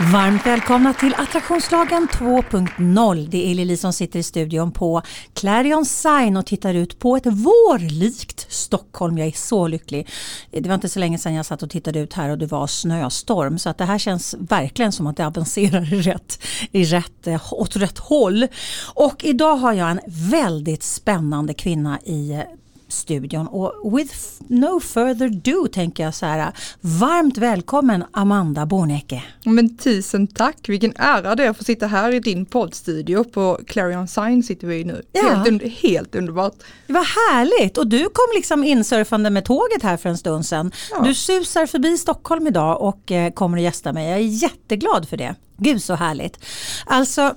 Varmt välkomna till Attraktionslagen 2.0. Det är Lili som sitter i studion på Clarion Sign och tittar ut på ett vårlikt Stockholm. Jag är så lycklig. Det var inte så länge sedan jag satt och tittade ut här och det var snöstorm så att det här känns verkligen som att det avancerar i rätt, i rätt, eh, åt rätt håll. Och idag har jag en väldigt spännande kvinna i studion och with no further do tänker jag så här varmt välkommen Amanda Bornecke. Men tusen tack, vilken ära det är att få sitta här i din poddstudio på Clarion Sign sitter vi nu. Ja. Helt, under, helt underbart. Det var härligt och du kom liksom insurfande med tåget här för en stund sedan. Ja. Du susar förbi Stockholm idag och eh, kommer att gästa mig. Jag är jätteglad för det. Gud så härligt. Alltså,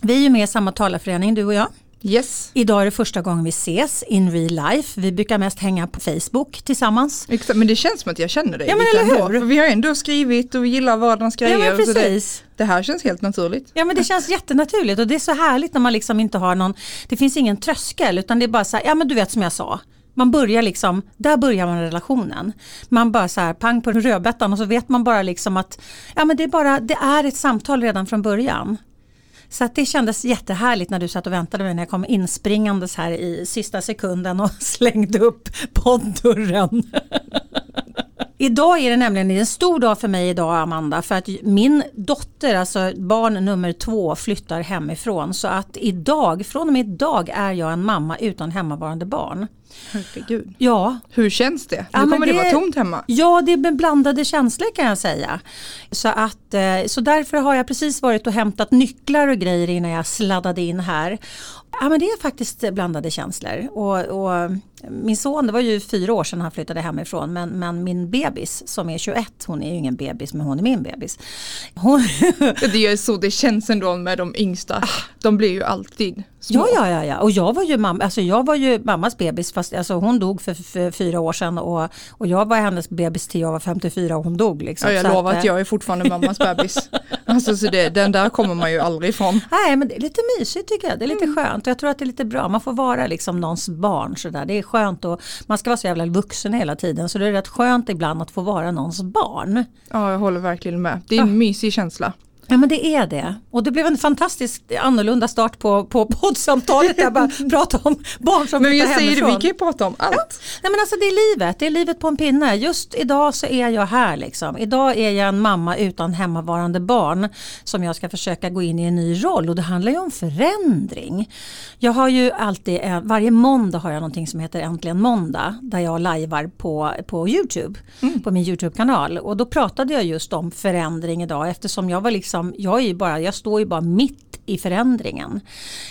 vi är ju med i samma talarförening du och jag. Yes. Idag är det första gången vi ses in real life. Vi brukar mest hänga på Facebook tillsammans. Exakt, men det känns som att jag känner dig ja, men eller hur? Vi har ändå skrivit och vi gillar varandras grejer. Ja, men precis. Det, det, här känns helt naturligt. Ja men det känns jättenaturligt och det är så härligt när man liksom inte har någon, det finns ingen tröskel utan det är bara så här, ja men du vet som jag sa. Man börjar liksom, där börjar man relationen. Man bara så här pang på rödbetan och så vet man bara liksom att ja men det är bara, det är ett samtal redan från början. Så att det kändes jättehärligt när du satt och väntade mig när jag kom inspringandes här i sista sekunden och slängde upp podddörren. Idag är det nämligen en stor dag för mig idag Amanda för att min dotter, alltså barn nummer två flyttar hemifrån så att idag, från och med idag är jag en mamma utan hemmavarande barn. Herregud. Ja. Hur känns det? Nu kommer det, det vara tomt hemma. Ja, det är blandade känslor kan jag säga. Så, att, eh, så därför har jag precis varit och hämtat nycklar och grejer innan jag sladdade in här. Ja, men det är faktiskt blandade känslor. Och, och min son, det var ju fyra år sedan han flyttade hemifrån men, men min bebis som är 21, hon är ju ingen bebis men hon är min bebis. Hon det är så det känns ändå med de yngsta. De blir ju alltid små. Ja, ja, ja, ja. och jag var ju, mamma, alltså jag var ju mammas bebis fast alltså hon dog för, för, fyra år sedan och, och jag var hennes bebis till jag var 54 och hon dog. Liksom. Ja, jag lovar att, att jag är fortfarande mammas bebis. alltså, så det, den där kommer man ju aldrig ifrån. Nej men det är lite mysigt tycker jag, det är lite mm. skönt och jag tror att det är lite bra, man får vara liksom någons barn sådär. Det är skönt och man ska vara så jävla vuxen hela tiden så det är rätt skönt ibland att få vara någons barn. Ja jag håller verkligen med, det är en ja. mysig känsla. Ja men det är det. Och det blev en fantastiskt annorlunda start på, på poddsamtalet där bara pratade om barn som Men jag säger det, vi kan ju prata om allt. Ja. Nej men alltså det är livet, det är livet på en pinne. Just idag så är jag här liksom. Idag är jag en mamma utan hemmavarande barn som jag ska försöka gå in i en ny roll och det handlar ju om förändring. Jag har ju alltid, varje måndag har jag någonting som heter Äntligen måndag där jag lajvar på, på Youtube, mm. på min Youtube-kanal och då pratade jag just om förändring idag eftersom jag var liksom liksom, jag, är ju bara, jag står ju bara mitt i förändringen.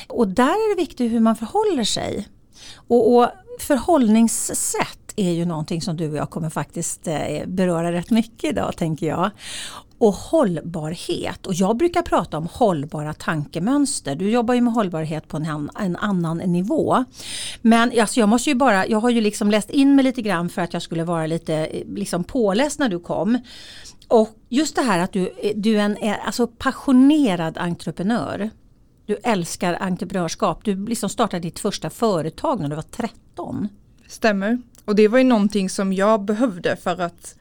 Och där är det viktigt hur man förhåller sig. Och, och förhållningssätt är ju någonting som du och jag kommer faktiskt eh, beröra rätt mycket idag tänker jag. Och hållbarhet. Och jag brukar prata om hållbara tankemönster. Du jobbar ju med hållbarhet på en, en annan nivå. Men alltså jag måste ju bara, jag har ju liksom läst in mig lite grann för att jag skulle vara lite eh, liksom påläst när du kom. Och just det här att du, eh, du är en eh, alltså passionerad entreprenör. Du älskar entreprenörskap. Du liksom startade ditt första företag när du var 13. Stämmer. Och det var ju någonting som jag behövde för att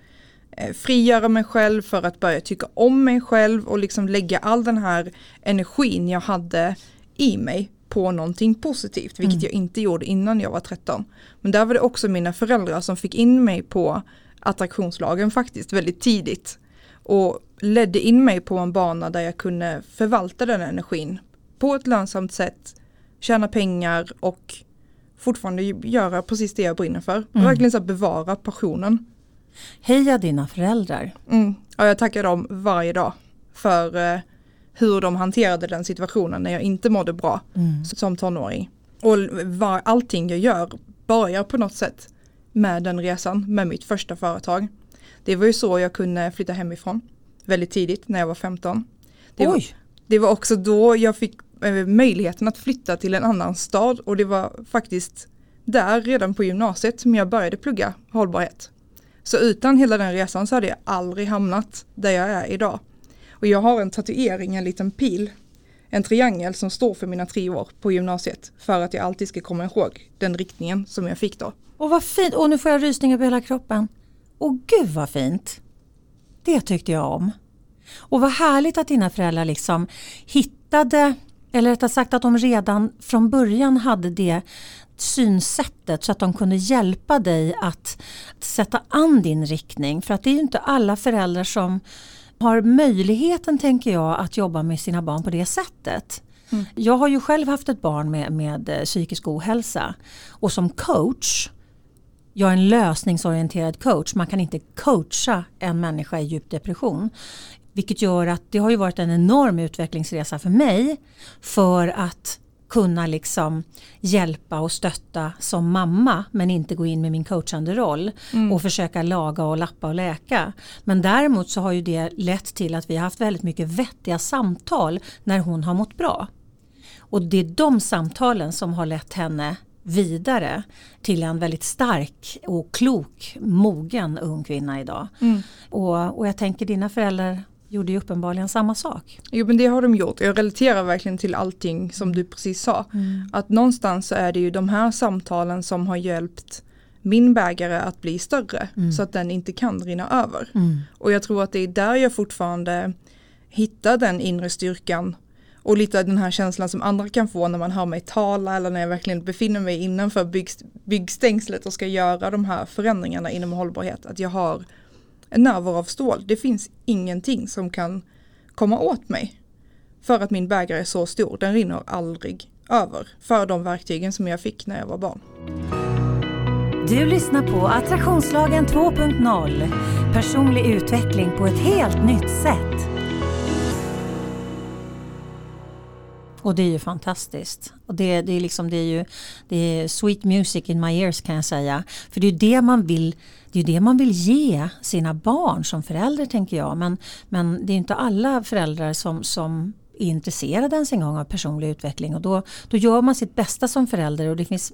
frigöra mig själv, för att börja tycka om mig själv och liksom lägga all den här energin jag hade i mig på någonting positivt, vilket mm. jag inte gjorde innan jag var 13. Men där var det också mina föräldrar som fick in mig på attraktionslagen faktiskt väldigt tidigt. Och ledde in mig på en bana där jag kunde förvalta den energin på ett lönsamt sätt, tjäna pengar och fortfarande göra precis det jag brinner för. Mm. verkligen så bevara passionen. Heja dina föräldrar. Mm. Ja, jag tackar dem varje dag för eh, hur de hanterade den situationen när jag inte mådde bra mm. som tonåring. Och var, allting jag gör börjar på något sätt med den resan, med mitt första företag. Det var ju så jag kunde flytta hemifrån väldigt tidigt när jag var 15. Det, Oj. Var, det var också då jag fick eh, möjligheten att flytta till en annan stad och det var faktiskt där redan på gymnasiet som jag började plugga hållbarhet. Så utan hela den resan så hade jag aldrig hamnat där jag är idag. Och jag har en tatuering, en liten pil, en triangel som står för mina tre år på gymnasiet. För att jag alltid ska komma ihåg den riktningen som jag fick då. Och vad fint, och nu får jag rysningar på hela kroppen. Och gud vad fint. Det tyckte jag om. Och vad härligt att dina föräldrar liksom hittade, eller rättare sagt att de redan från början hade det synsättet så att de kunde hjälpa dig att sätta an din riktning. För att det är ju inte alla föräldrar som har möjligheten, tänker jag, att jobba med sina barn på det sättet. Mm. Jag har ju själv haft ett barn med, med eh, psykisk ohälsa och som coach jag är en lösningsorienterad coach. Man kan inte coacha en människa i djup depression. Vilket gör att det har ju varit en enorm utvecklingsresa för mig för att kunna liksom hjälpa och stötta som mamma men inte gå in med min coachande roll mm. och försöka laga och lappa och läka. Men däremot så har ju det lett till att vi har haft väldigt mycket vettiga samtal när hon har mått bra. Och det är de samtalen som har lett henne vidare till en väldigt stark och klok, mogen ung kvinna idag. Mm. Och, och jag tänker dina föräldrar gjorde ju uppenbarligen samma sak. Jo men det har de gjort. Jag relaterar verkligen till allting som du precis sa. Mm. Att någonstans så är det ju de här samtalen som har hjälpt min bägare att bli större mm. så att den inte kan rinna över. Mm. Och jag tror att det är där jag fortfarande hittar den inre styrkan och lite av den här känslan som andra kan få när man hör mig tala eller när jag verkligen befinner mig innanför bygg, byggstängslet och ska göra de här förändringarna inom hållbarhet. Att jag har en närvaro av stål. Det finns ingenting som kan komma åt mig. För att min bägare är så stor, den rinner aldrig över. För de verktygen som jag fick när jag var barn. Du lyssnar på Attraktionslagen 2.0. Personlig utveckling på ett helt nytt sätt. Och det är ju fantastiskt. Och det, det, är liksom, det är ju det är sweet music in my ears kan jag säga. För det är det man vill det är ju det man vill ge sina barn som förälder tänker jag. Men, men det är inte alla föräldrar som, som är intresserade ens en gång av personlig utveckling. Och då, då gör man sitt bästa som förälder och det finns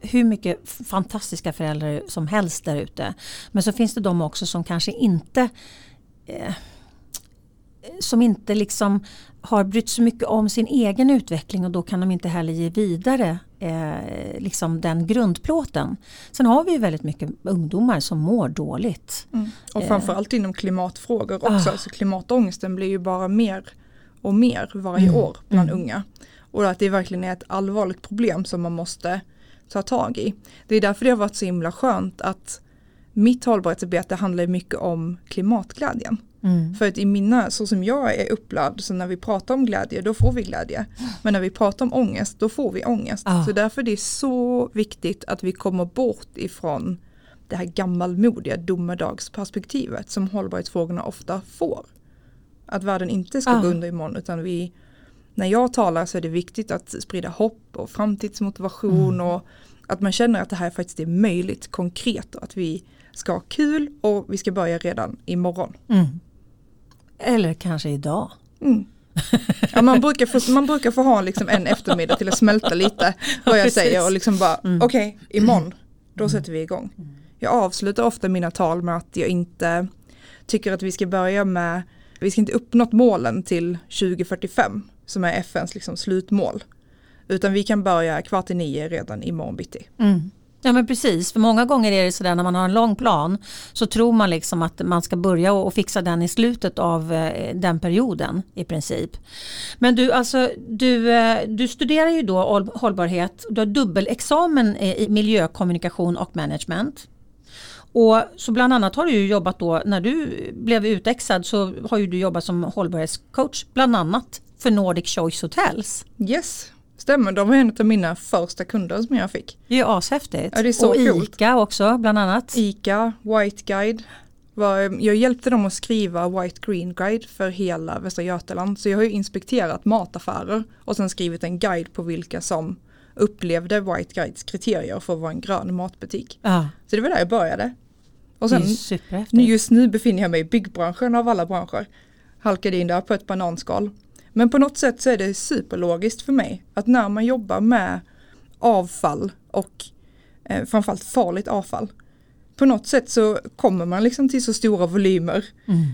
hur mycket fantastiska föräldrar som helst där ute. Men så finns det de också som kanske inte eh, som inte liksom har brytt så mycket om sin egen utveckling och då kan de inte heller ge vidare eh, liksom den grundplåten. Sen har vi ju väldigt mycket ungdomar som mår dåligt. Mm. Och eh. framförallt inom klimatfrågor också. Ah. Alltså klimatångesten blir ju bara mer och mer varje mm. år bland mm. unga. Och att det verkligen är ett allvarligt problem som man måste ta tag i. Det är därför det har varit så himla skönt att mitt hållbarhetsarbete handlar mycket om klimatglädjen. Mm. För att i mina, så som jag är upplagd, så när vi pratar om glädje då får vi glädje. Men när vi pratar om ångest då får vi ångest. Ah. Så därför är det så viktigt att vi kommer bort ifrån det här gammalmodiga domedagsperspektivet som hållbarhetsfrågorna ofta får. Att världen inte ska ah. gå under imorgon utan vi, när jag talar så är det viktigt att sprida hopp och framtidsmotivation mm. och att man känner att det här faktiskt är möjligt konkret och att vi ska ha kul och vi ska börja redan imorgon. Mm. Eller kanske idag. Mm. Ja, man, brukar få, man brukar få ha liksom en eftermiddag till att smälta lite vad jag säger och liksom bara mm. okej okay, imorgon då sätter vi igång. Jag avslutar ofta mina tal med att jag inte tycker att vi ska börja med, vi ska inte uppnått målen till 2045 som är FNs liksom slutmål. Utan vi kan börja kvart i nio redan imorgon bitti. Mm. Ja men precis, för många gånger är det sådär när man har en lång plan så tror man liksom att man ska börja och fixa den i slutet av eh, den perioden i princip. Men du, alltså, du, eh, du studerar ju då hållbarhet, du har dubbelexamen eh, i miljökommunikation och management. Och så bland annat har du ju jobbat då, när du blev utexad så har ju du jobbat som hållbarhetscoach bland annat för Nordic Choice Hotels. Yes, Stämmer, de var en av mina första kunder som jag fick. Det är ju ashäftigt. Ja, det är så och coolt. ICA också bland annat. ICA, White Guide. Var, jag hjälpte dem att skriva White Green Guide för hela Västra Götaland. Så jag har ju inspekterat mataffärer och sen skrivit en guide på vilka som upplevde White Guides kriterier för att vara en grön matbutik. Ja. Så det var där jag började. Och sen just nu befinner jag mig i byggbranschen av alla branscher. Halkade in där på ett bananskal. Men på något sätt så är det superlogiskt för mig att när man jobbar med avfall och eh, framförallt farligt avfall på något sätt så kommer man liksom till så stora volymer. Mm.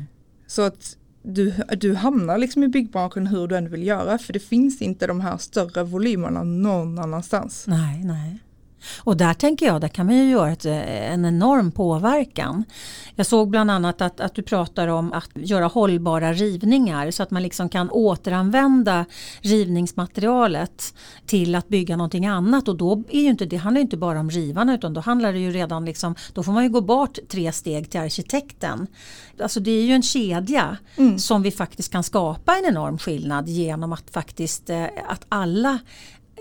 Så att du, du hamnar liksom i byggbranschen hur du än vill göra för det finns inte de här större volymerna någon annanstans. Nej, nej. Och där tänker jag, där kan man ju göra ett, en enorm påverkan. Jag såg bland annat att, att du pratar om att göra hållbara rivningar så att man liksom kan återanvända rivningsmaterialet till att bygga någonting annat och då är ju inte, det handlar inte bara om rivarna utan då handlar det ju redan liksom, då får man ju gå bort tre steg till arkitekten. Alltså det är ju en kedja Mm. som vi faktiskt kan skapa en enorm skillnad genom att faktiskt eh, att alla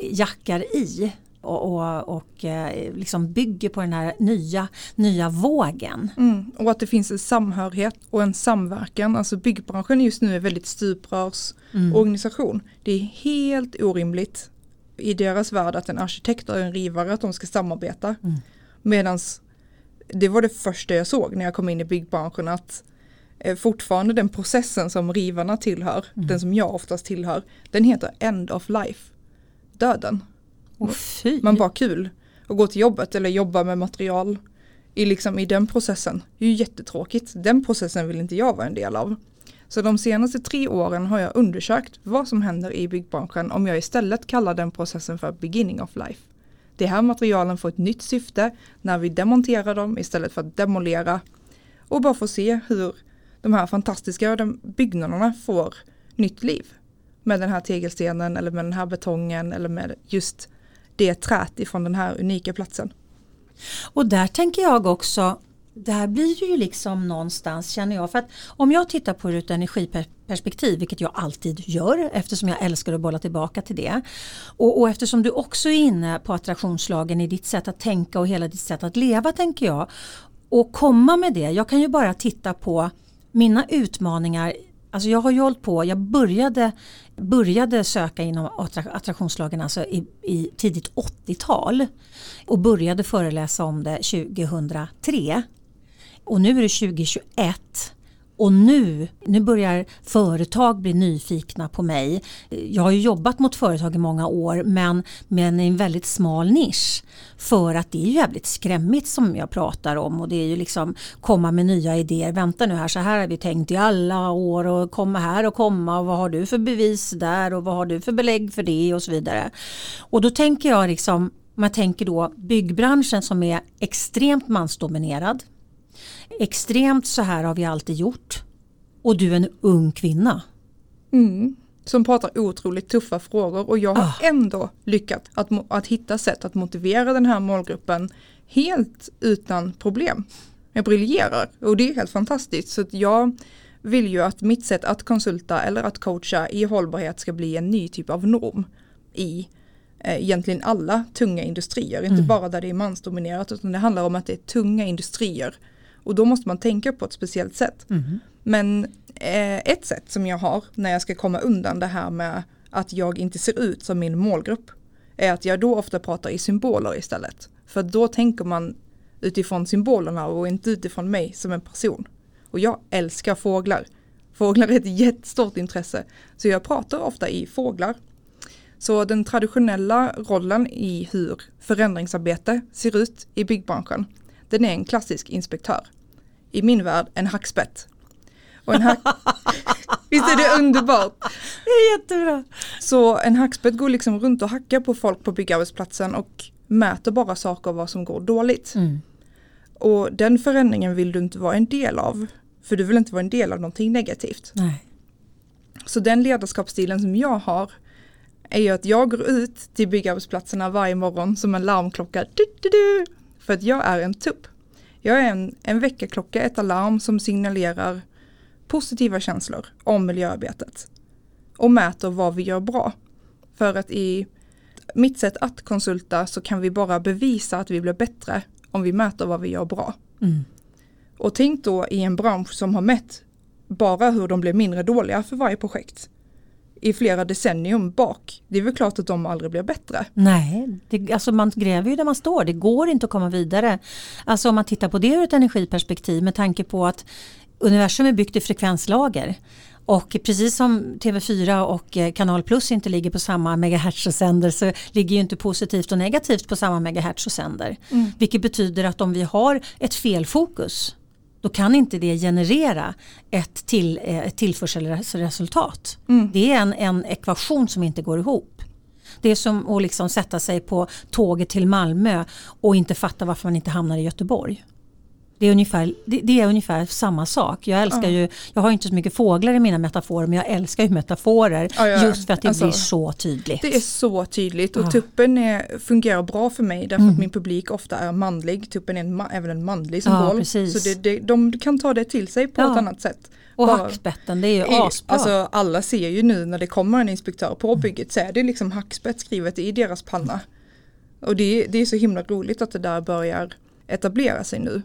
jackar i och, och, och eh, liksom bygger på den här nya, nya vågen. Mm. Och att det finns en samhörighet och en samverkan. Alltså byggbranschen just nu är väldigt stuprörsorganisation. Det är helt orimligt i deras värld att en arkitekt och en rivare att de ska samarbeta. Mm. Medan det var det första jag såg när jag kom in i byggbranschen att eh, fortfarande den processen som rivarna tillhör, den som jag oftast tillhör, den heter end of life. Döden. Och fy! Man bara kul att gå till jobbet eller jobba med material i, liksom, i den processen. Det är ju jättetråkigt. Den processen vill inte jag vara en del av. Så de senaste tre åren har jag undersökt vad som händer i byggbranschen om jag istället kallar den processen för beginning of life. Det här materialen får ett nytt syfte när vi demonterar dem istället för att demolera och bara få se hur de här fantastiska de byggnaderna får nytt liv. Med den här tegelstenen eller med den här betongen eller med just det trät ifrån den här unika platsen. Och där tänker jag också, där blir det ju liksom någonstans känner jag, för att om jag tittar på det ur ett energiperspektiv, vilket jag alltid gör eftersom jag älskar att bolla tillbaka till det. Och, och eftersom du också är inne på attraktionslagen i ditt sätt att tänka och hela ditt sätt att leva tänker jag. Och komma med det, jag kan ju bara titta på mina utmaningar Alltså jag har ju hållit på, jag började, började söka inom attraktionslagen alltså i, i tidigt 80-tal och började föreläsa om det 2003. Och nu är det 2021 och nu, nu börjar företag bli nyfikna på mig. Jag har ju jobbat mot företag i många år men, men i en väldigt smal nisch. För att det är ju jävligt skrämmigt som jag pratar om och det är ju liksom komma med nya idéer. Vänta nu här, så här har vi tänkt i alla år och komma här och komma och vad har du för bevis där och vad har du för belägg för det och så vidare. Och då tänker jag liksom, om jag tänker då byggbranschen som är extremt mansdominerad extremt så här har vi alltid gjort. Och du är en ung kvinna. Mm. Som pratar otroligt tuffa frågor och jag har Ah. ändå lyckats att, att hitta sätt att motivera den här målgruppen helt utan problem. Jag briljerar och det är helt fantastiskt. Så jag vill ju att mitt sätt att konsulta eller att coacha i hållbarhet ska bli en ny typ av norm i eh, egentligen alla tunga industrier. Inte Mm. bara där det är mansdominerat utan det handlar om att det är tunga industrier. Och då måste man tänka på ett speciellt sätt. Men eh, ett sätt som jag har när jag ska komma undan det här med att jag inte ser ut som min målgrupp är att jag då ofta pratar i symboler istället. För då tänker man utifrån symbolerna och inte utifrån mig som en person. Och jag älskar fåglar. Fåglar är ett jättestort intresse. Så jag pratar ofta i fåglar. Så den traditionella rollen i hur förändringsarbete ser ut i byggbranschen, den är en klassisk inspektör. I min värld en hackspett. Och en hack... Visst är det underbart? Det är jättebra. Så en hackspett går liksom runt och hackar på folk på byggarbetsplatsen och mäter bara saker vad som går dåligt. Mm. Och den förändringen vill du inte vara en del av. För du vill inte vara en del av någonting negativt. Nej. Så den ledarskapsstilen som jag har är ju att jag går ut till byggarbetsplatserna varje morgon som en larmklocka. Du, du, du, för att jag är en tupp. Jag är en, en väckarklocka, ett alarm som signalerar positiva känslor om miljöarbetet. Och mäter vad vi gör bra. För att i mitt sätt att konsulta så kan vi bara bevisa att vi blir bättre om vi mäter vad vi gör bra. Mm. Och tänk då i en bransch som har mätt bara hur de blir mindre dåliga för varje projekt. I flera decennium bak. Det är väl klart att de aldrig blir bättre. Nej, det, alltså man gräver ju där man står. Det går inte att komma vidare. Alltså om man tittar på det ur ett energiperspektiv med tanke på att universum är byggt i frekvenslager. Och precis som TV4 och eh, Kanal Plus inte ligger på samma megahertz och sänder så ligger ju inte positivt och negativt på samma megahertz och sänder. Mm. Vilket betyder att om vi har ett felfokus då kan inte det generera ett, till, eh, ett tillförselresultat. Mm. Det är en, en ekvation som inte går ihop. Det är som att liksom sätta sig på tåget till Malmö och inte fatta varför man inte hamnar i Göteborg. Det är, ungefär, det, det är ungefär samma sak. Jag älskar ju, jag har inte så mycket fåglar i mina metaforer men jag älskar ju metaforer ja, ja. just för att det alltså, blir så tydligt. Det är så tydligt och ja. tuppen är, fungerar bra för mig därför mm. att min publik ofta är manlig. Tuppen är en, även en manlig symbol. Ja, så det, det, de kan ta det till sig på ett annat sätt. Och Bara, hackspetten, det är ju asbra. Alltså alla ser ju nu när det kommer en inspektör på bygget så är det liksom hackspett skrivet i deras panna. Och det, det är så himla roligt att det där börjar etablera sig nu.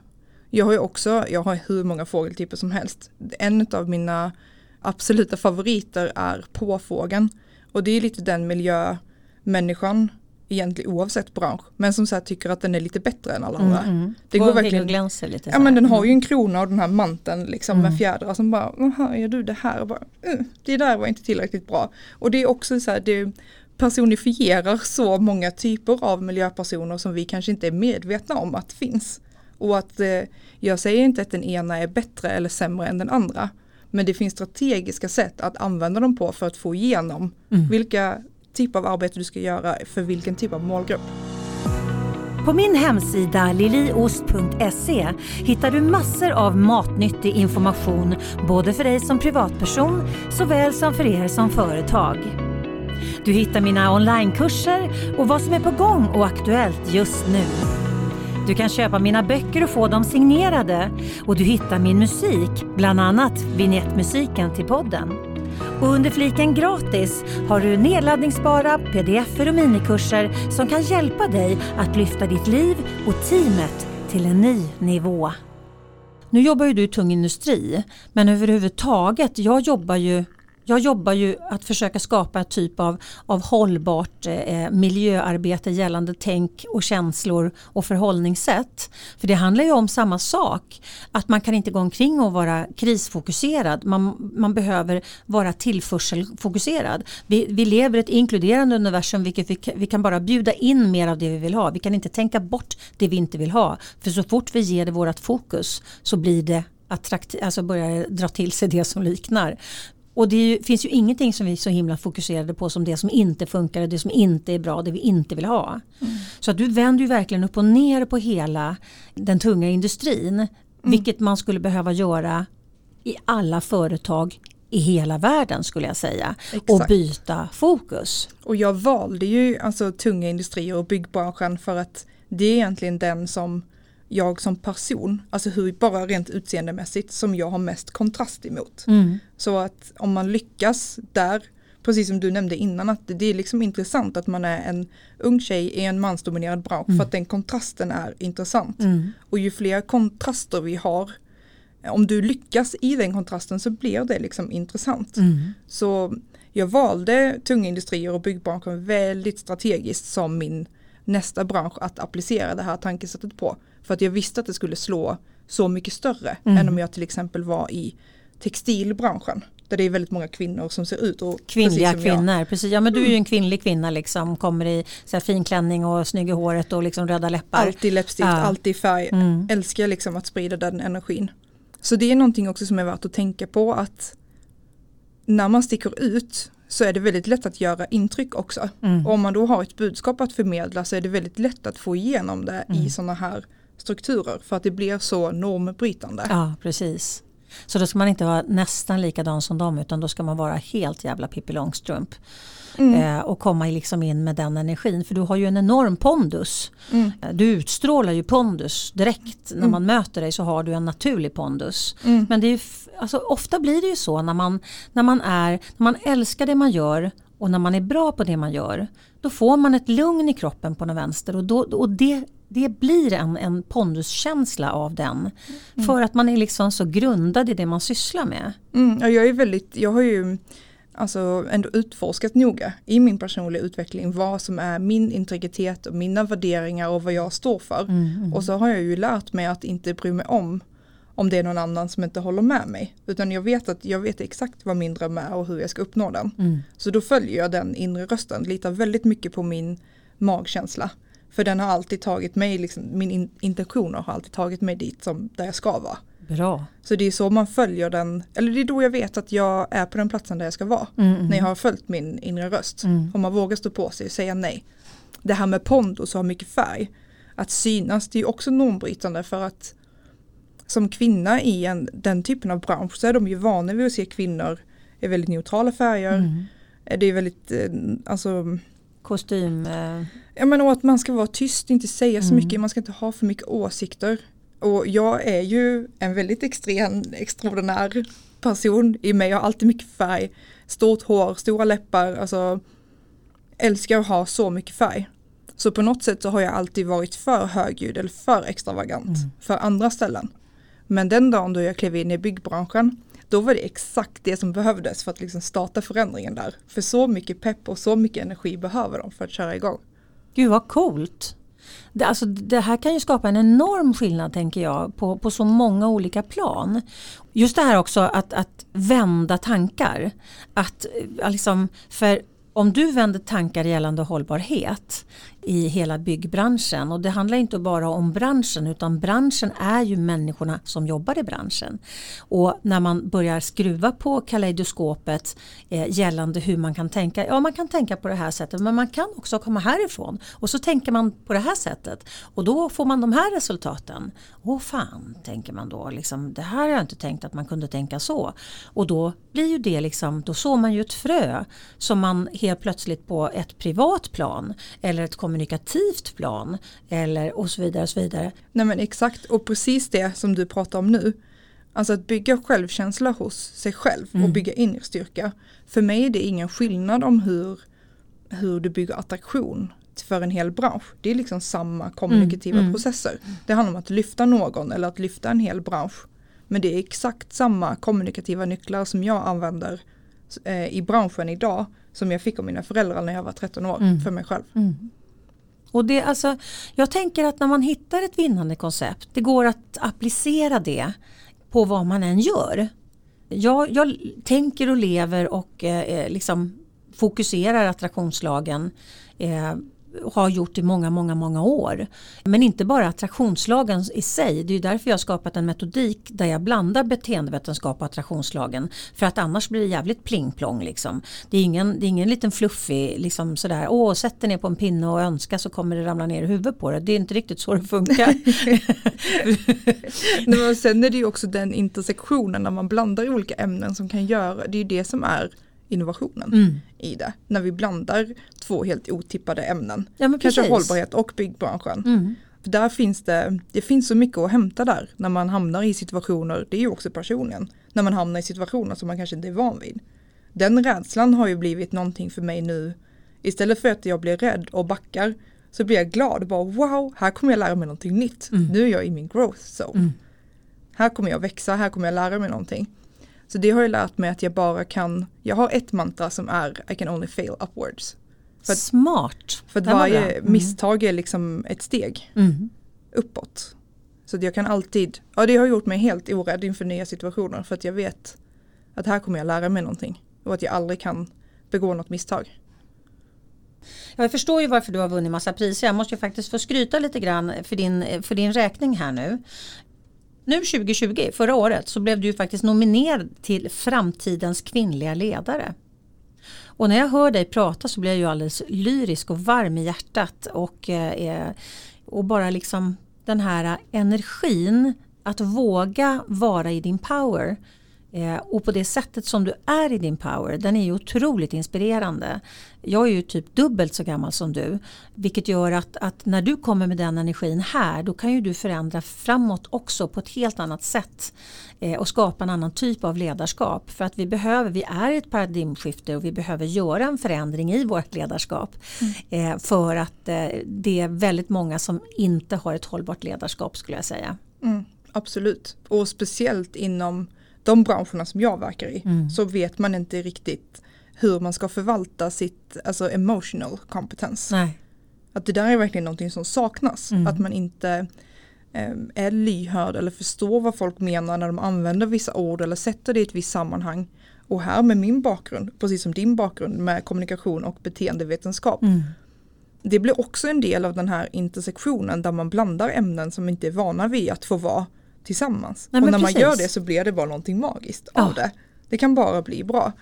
Jag har ju också, jag har hur många fågeltyper som helst. En av mina absoluta favoriter är påfågeln. Och det är lite den miljö människan egentligen oavsett bransch. Men som så tycker att den är lite bättre än alla andra. Mm, mm. Det går verkligen. Glänser lite ja men den har ju en krona och den här manteln liksom mm. med fjädrar som bara, vad gör du det här? Och bara, uh, det där var inte tillräckligt bra. Och det är också så här, det personifierar så många typer av miljöpersoner som vi kanske inte är medvetna om att finns. Och att eh, jag säger inte att den ena är bättre eller sämre än den andra. Men det finns strategiska sätt att använda dem på för att få igenom mm. vilka typ av arbete du ska göra för vilken typ av målgrupp. På min hemsida liliost.se hittar du massor av matnyttig information både för dig som privatperson såväl som för er som företag. Du hittar mina onlinekurser och vad som är på gång och aktuellt just nu. Du kan köpa mina böcker och få dem signerade och du hittar min musik, bland annat vignettmusiken till podden. Och under fliken gratis har du nedladdningsbara pdf och minikurser som kan hjälpa dig att lyfta ditt liv och teamet till en ny nivå. Nu jobbar ju du i tung industri men överhuvudtaget, jag jobbar ju jag jobbar ju att försöka skapa ett typ av, av hållbart eh, miljöarbete gällande tänk och känslor och förhållningssätt. För det handlar ju om samma sak. Att man kan inte gå omkring och vara krisfokuserad. Man, man behöver vara tillförselfokuserad. Vi, vi lever i ett inkluderande universum vilket vi, vi kan bara bjuda in mer av det vi vill ha. Vi kan inte tänka bort det vi inte vill ha. För så fort vi ger det vårt fokus så blir det attraktivt, alltså börjar dra till sig det som liknar. Och det ju, finns ju ingenting som vi är så himla fokuserade på som det som inte funkar, det som inte är bra, det vi inte vill ha. Mm. Så att du vänder ju verkligen upp och ner på hela den tunga industrin. Mm. Vilket man skulle behöva göra i alla företag i hela världen skulle jag säga. Exakt. Och byta fokus. Och jag valde ju alltså tunga industrier och byggbranschen för att det är egentligen den som jag som person, alltså hur bara rent utseendemässigt som jag har mest kontrast emot. Mm. Så att om man lyckas där, precis som du nämnde innan, att det är liksom intressant att man är en ung tjej i en mansdominerad bransch mm. för att den kontrasten är intressant. Mm. Och ju fler kontraster vi har, om du lyckas i den kontrasten så blir det liksom intressant. Mm. Så jag valde tunga industrier och byggbranschen väldigt strategiskt som min nästa bransch att applicera det här tankesättet på. För att jag visste att det skulle slå så mycket större mm. än om jag till exempel var i textilbranschen. Där det är väldigt många kvinnor som ser ut. Och Kvinnliga precis kvinnor, jag. precis. Ja men du är ju en kvinnlig kvinna liksom. Kommer i så här, fin klänning och snygg i håret och liksom röda läppar. Alltid läppstift, ja. alltid färg. Mm. Älskar liksom att sprida den energin. Så det är någonting också som är värt att tänka på att när man sticker ut så är det väldigt lätt att göra intryck också. Mm. Och om man då har ett budskap att förmedla så är det väldigt lätt att få igenom det mm. i sådana här strukturer för att det blir så normbrytande. Ja, precis. Så då ska man inte vara nästan likadan som dem utan då ska man vara helt jävla Pippi Långstrump. Mm. Eh, och komma liksom in med den energin för du har ju en enorm pondus. Mm. Eh, du utstrålar ju pondus direkt. När mm. man möter dig så har du en naturlig pondus. Mm. Men det är alltså, ofta blir det ju så när man, när, man är, när man älskar det man gör och när man är bra på det man gör. Då får man ett lugn i kroppen på den vänster och, då, och det det blir en, en ponduskänsla av den. Mm. För att man är liksom så grundad i det man sysslar med. Mm, ja, jag, är väldigt, jag har ju alltså ändå utforskat noga i min personliga utveckling vad som är min integritet och mina värderingar och vad jag står för. Mm, mm. och så har jag ju lärt mig att inte bry mig om om det är någon annan som inte håller med mig. Utan jag vet att jag vet exakt vad min dröm är och hur jag ska uppnå den. Mm. Så då följer jag den inre rösten, litar väldigt mycket på min magkänsla. För den har alltid tagit mig, liksom, min in intentioner har alltid tagit mig dit som där jag ska vara. Bra. Så det är så man följer den, eller det är då jag vet att jag är på den platsen där jag ska vara. Mm. När jag har följt min inre röst. Mm. Om man vågar stå på sig och säga nej. Det här med pondus och ha mycket färg. Att synas det är ju också normbrytande för att som kvinna i en, den typen av bransch så är de ju vana vid att se kvinnor i väldigt neutrala färger. Mm. Det är väldigt, eh, alltså, Kostym. Eh, jag menar att man ska vara tyst, inte säga så Mm. mycket, man ska inte ha för mycket åsikter. Och jag är ju en väldigt extrem, extraordinär person i mig, jag har alltid mycket färg, stort hår, stora läppar, alltså älskar att ha så mycket färg. Så på något sätt så har jag alltid varit för högljudd eller för extravagant Mm. för andra ställen. Men den dagen då jag klev in i byggbranschen, då var det exakt det som behövdes för att liksom starta förändringen där. För så mycket pepp och så mycket energi behöver de för att köra igång. Gud vad coolt. Det, alltså, det här kan ju skapa en enorm skillnad tänker jag på, på så många olika plan. Just det här också att, att vända tankar. Att, eh, liksom, för om du vänder tankar gällande hållbarhet i hela byggbranschen och det handlar inte bara om branschen utan branschen är ju människorna som jobbar i branschen. Och när man börjar skruva på kaleidoskopet eh, gällande hur man kan tänka, ja man kan tänka på det här sättet men man kan också komma härifrån och så tänker man på det här sättet och då får man de här resultaten. Åh fan, tänker man då, liksom, det här har jag inte tänkt att man kunde tänka så. Och då blir ju det liksom, då sår man ju ett frö som man helt plötsligt på ett privat plan eller ett kommunikativt plan eller och så vidare och så vidare. Nej men exakt och precis det som du pratar om nu. Alltså att bygga självkänsla hos sig själv Mm. och bygga inre styrka. För mig är det ingen skillnad om hur, hur du bygger attraktion för en hel bransch. Det är liksom samma kommunikativa mm. processer. Det handlar om att lyfta någon eller att lyfta en hel bransch. Men det är exakt samma kommunikativa nycklar som jag använder eh, i branschen idag som jag fick av mina föräldrar när jag var 13 år Mm. för mig själv. Och det, alltså, jag tänker att när man hittar ett vinnande koncept, det går att applicera det på vad man än gör. Jag, jag tänker och lever och eh, liksom fokuserar attraktionslagen eh, har gjort i många, många, många år. Men inte bara attraktionslagen i sig. Det är ju därför jag har skapat en metodik där jag blandar beteendevetenskap och attraktionslagen. För att annars blir det jävligt pling-plong. Liksom. Det, är ingen, det är ingen liten fluffig, liksom sådär, åh sätt dig ner på en pinne och önska så kommer det ramla ner i huvudet på det. Det är inte riktigt så det funkar. Nej, men sen är det ju också den intersektionen när man blandar olika ämnen som kan göra, det är ju det som är innovationen Mm. i det. När vi blandar två helt otippade ämnen. Ja, Kanske precis. hållbarhet och byggbranschen. Mm. För där finns det, det finns så mycket att hämta där när man hamnar i situationer, det är ju också personen, när man hamnar i situationer som man kanske inte är van vid. Den rädslan har ju blivit någonting för mig nu. Istället för att jag blir rädd och backar så blir jag glad och bara wow, här kommer jag lära mig någonting nytt. Mm. Nu är jag i min growth zone. Mm. Här kommer jag växa, här kommer jag lära mig någonting. Så det har jag lärt mig att jag bara kan, jag har ett mantra som är I can only fail upwards. För att- Smart. För att varje. Mm. misstag är liksom ett steg Mm. uppåt. Så att jag kan alltid, ja det har gjort mig helt orädd inför nya situationer för att jag vet att här kommer jag lära mig någonting och att jag aldrig kan begå något misstag. Ja, Jag förstår ju varför du har vunnit massa priser. Jag måste ju faktiskt få skryta lite grann för din, för din räkning här nu. Nu 2020, förra året, så blev du ju faktiskt nominerad till Framtidens kvinnliga ledare. Och när jag hör dig prata så blir jag ju alldeles lyrisk och varm i hjärtat och, eh, eh och bara liksom den här energin att våga vara i din power eh, och på det sättet som du är i din power den är ju otroligt inspirerande. Jag är ju typ dubbelt så gammal som du vilket gör att, att när du kommer med den energin här då kan ju du förändra framåt också på ett helt annat sätt eh, och skapa en annan typ av ledarskap för att vi behöver, vi är i ett paradigmskifte och vi behöver göra en förändring i vårt ledarskap eh, för att eh, det är väldigt många som inte har ett hållbart ledarskap skulle jag säga. Mm, absolut. Och speciellt inom de branscherna som jag verkar i Mm. så vet man inte riktigt hur man ska förvalta sitt alltså emotional kompetens. Att det där är verkligen någonting som saknas. Mm. Att man inte eh, är lyhörd eller förstår vad folk menar när de använder vissa ord eller sätter det i ett visst sammanhang. Och här med min bakgrund, precis som din bakgrund med kommunikation och beteendevetenskap. Mm. Det blir också en del av den här intersektionen där man blandar ämnen som inte är vana vid att få vara tillsammans. Nej, och men när man precis. gör det så blir det bara någonting magiskt Ja. av det. Det kan bara bli bra.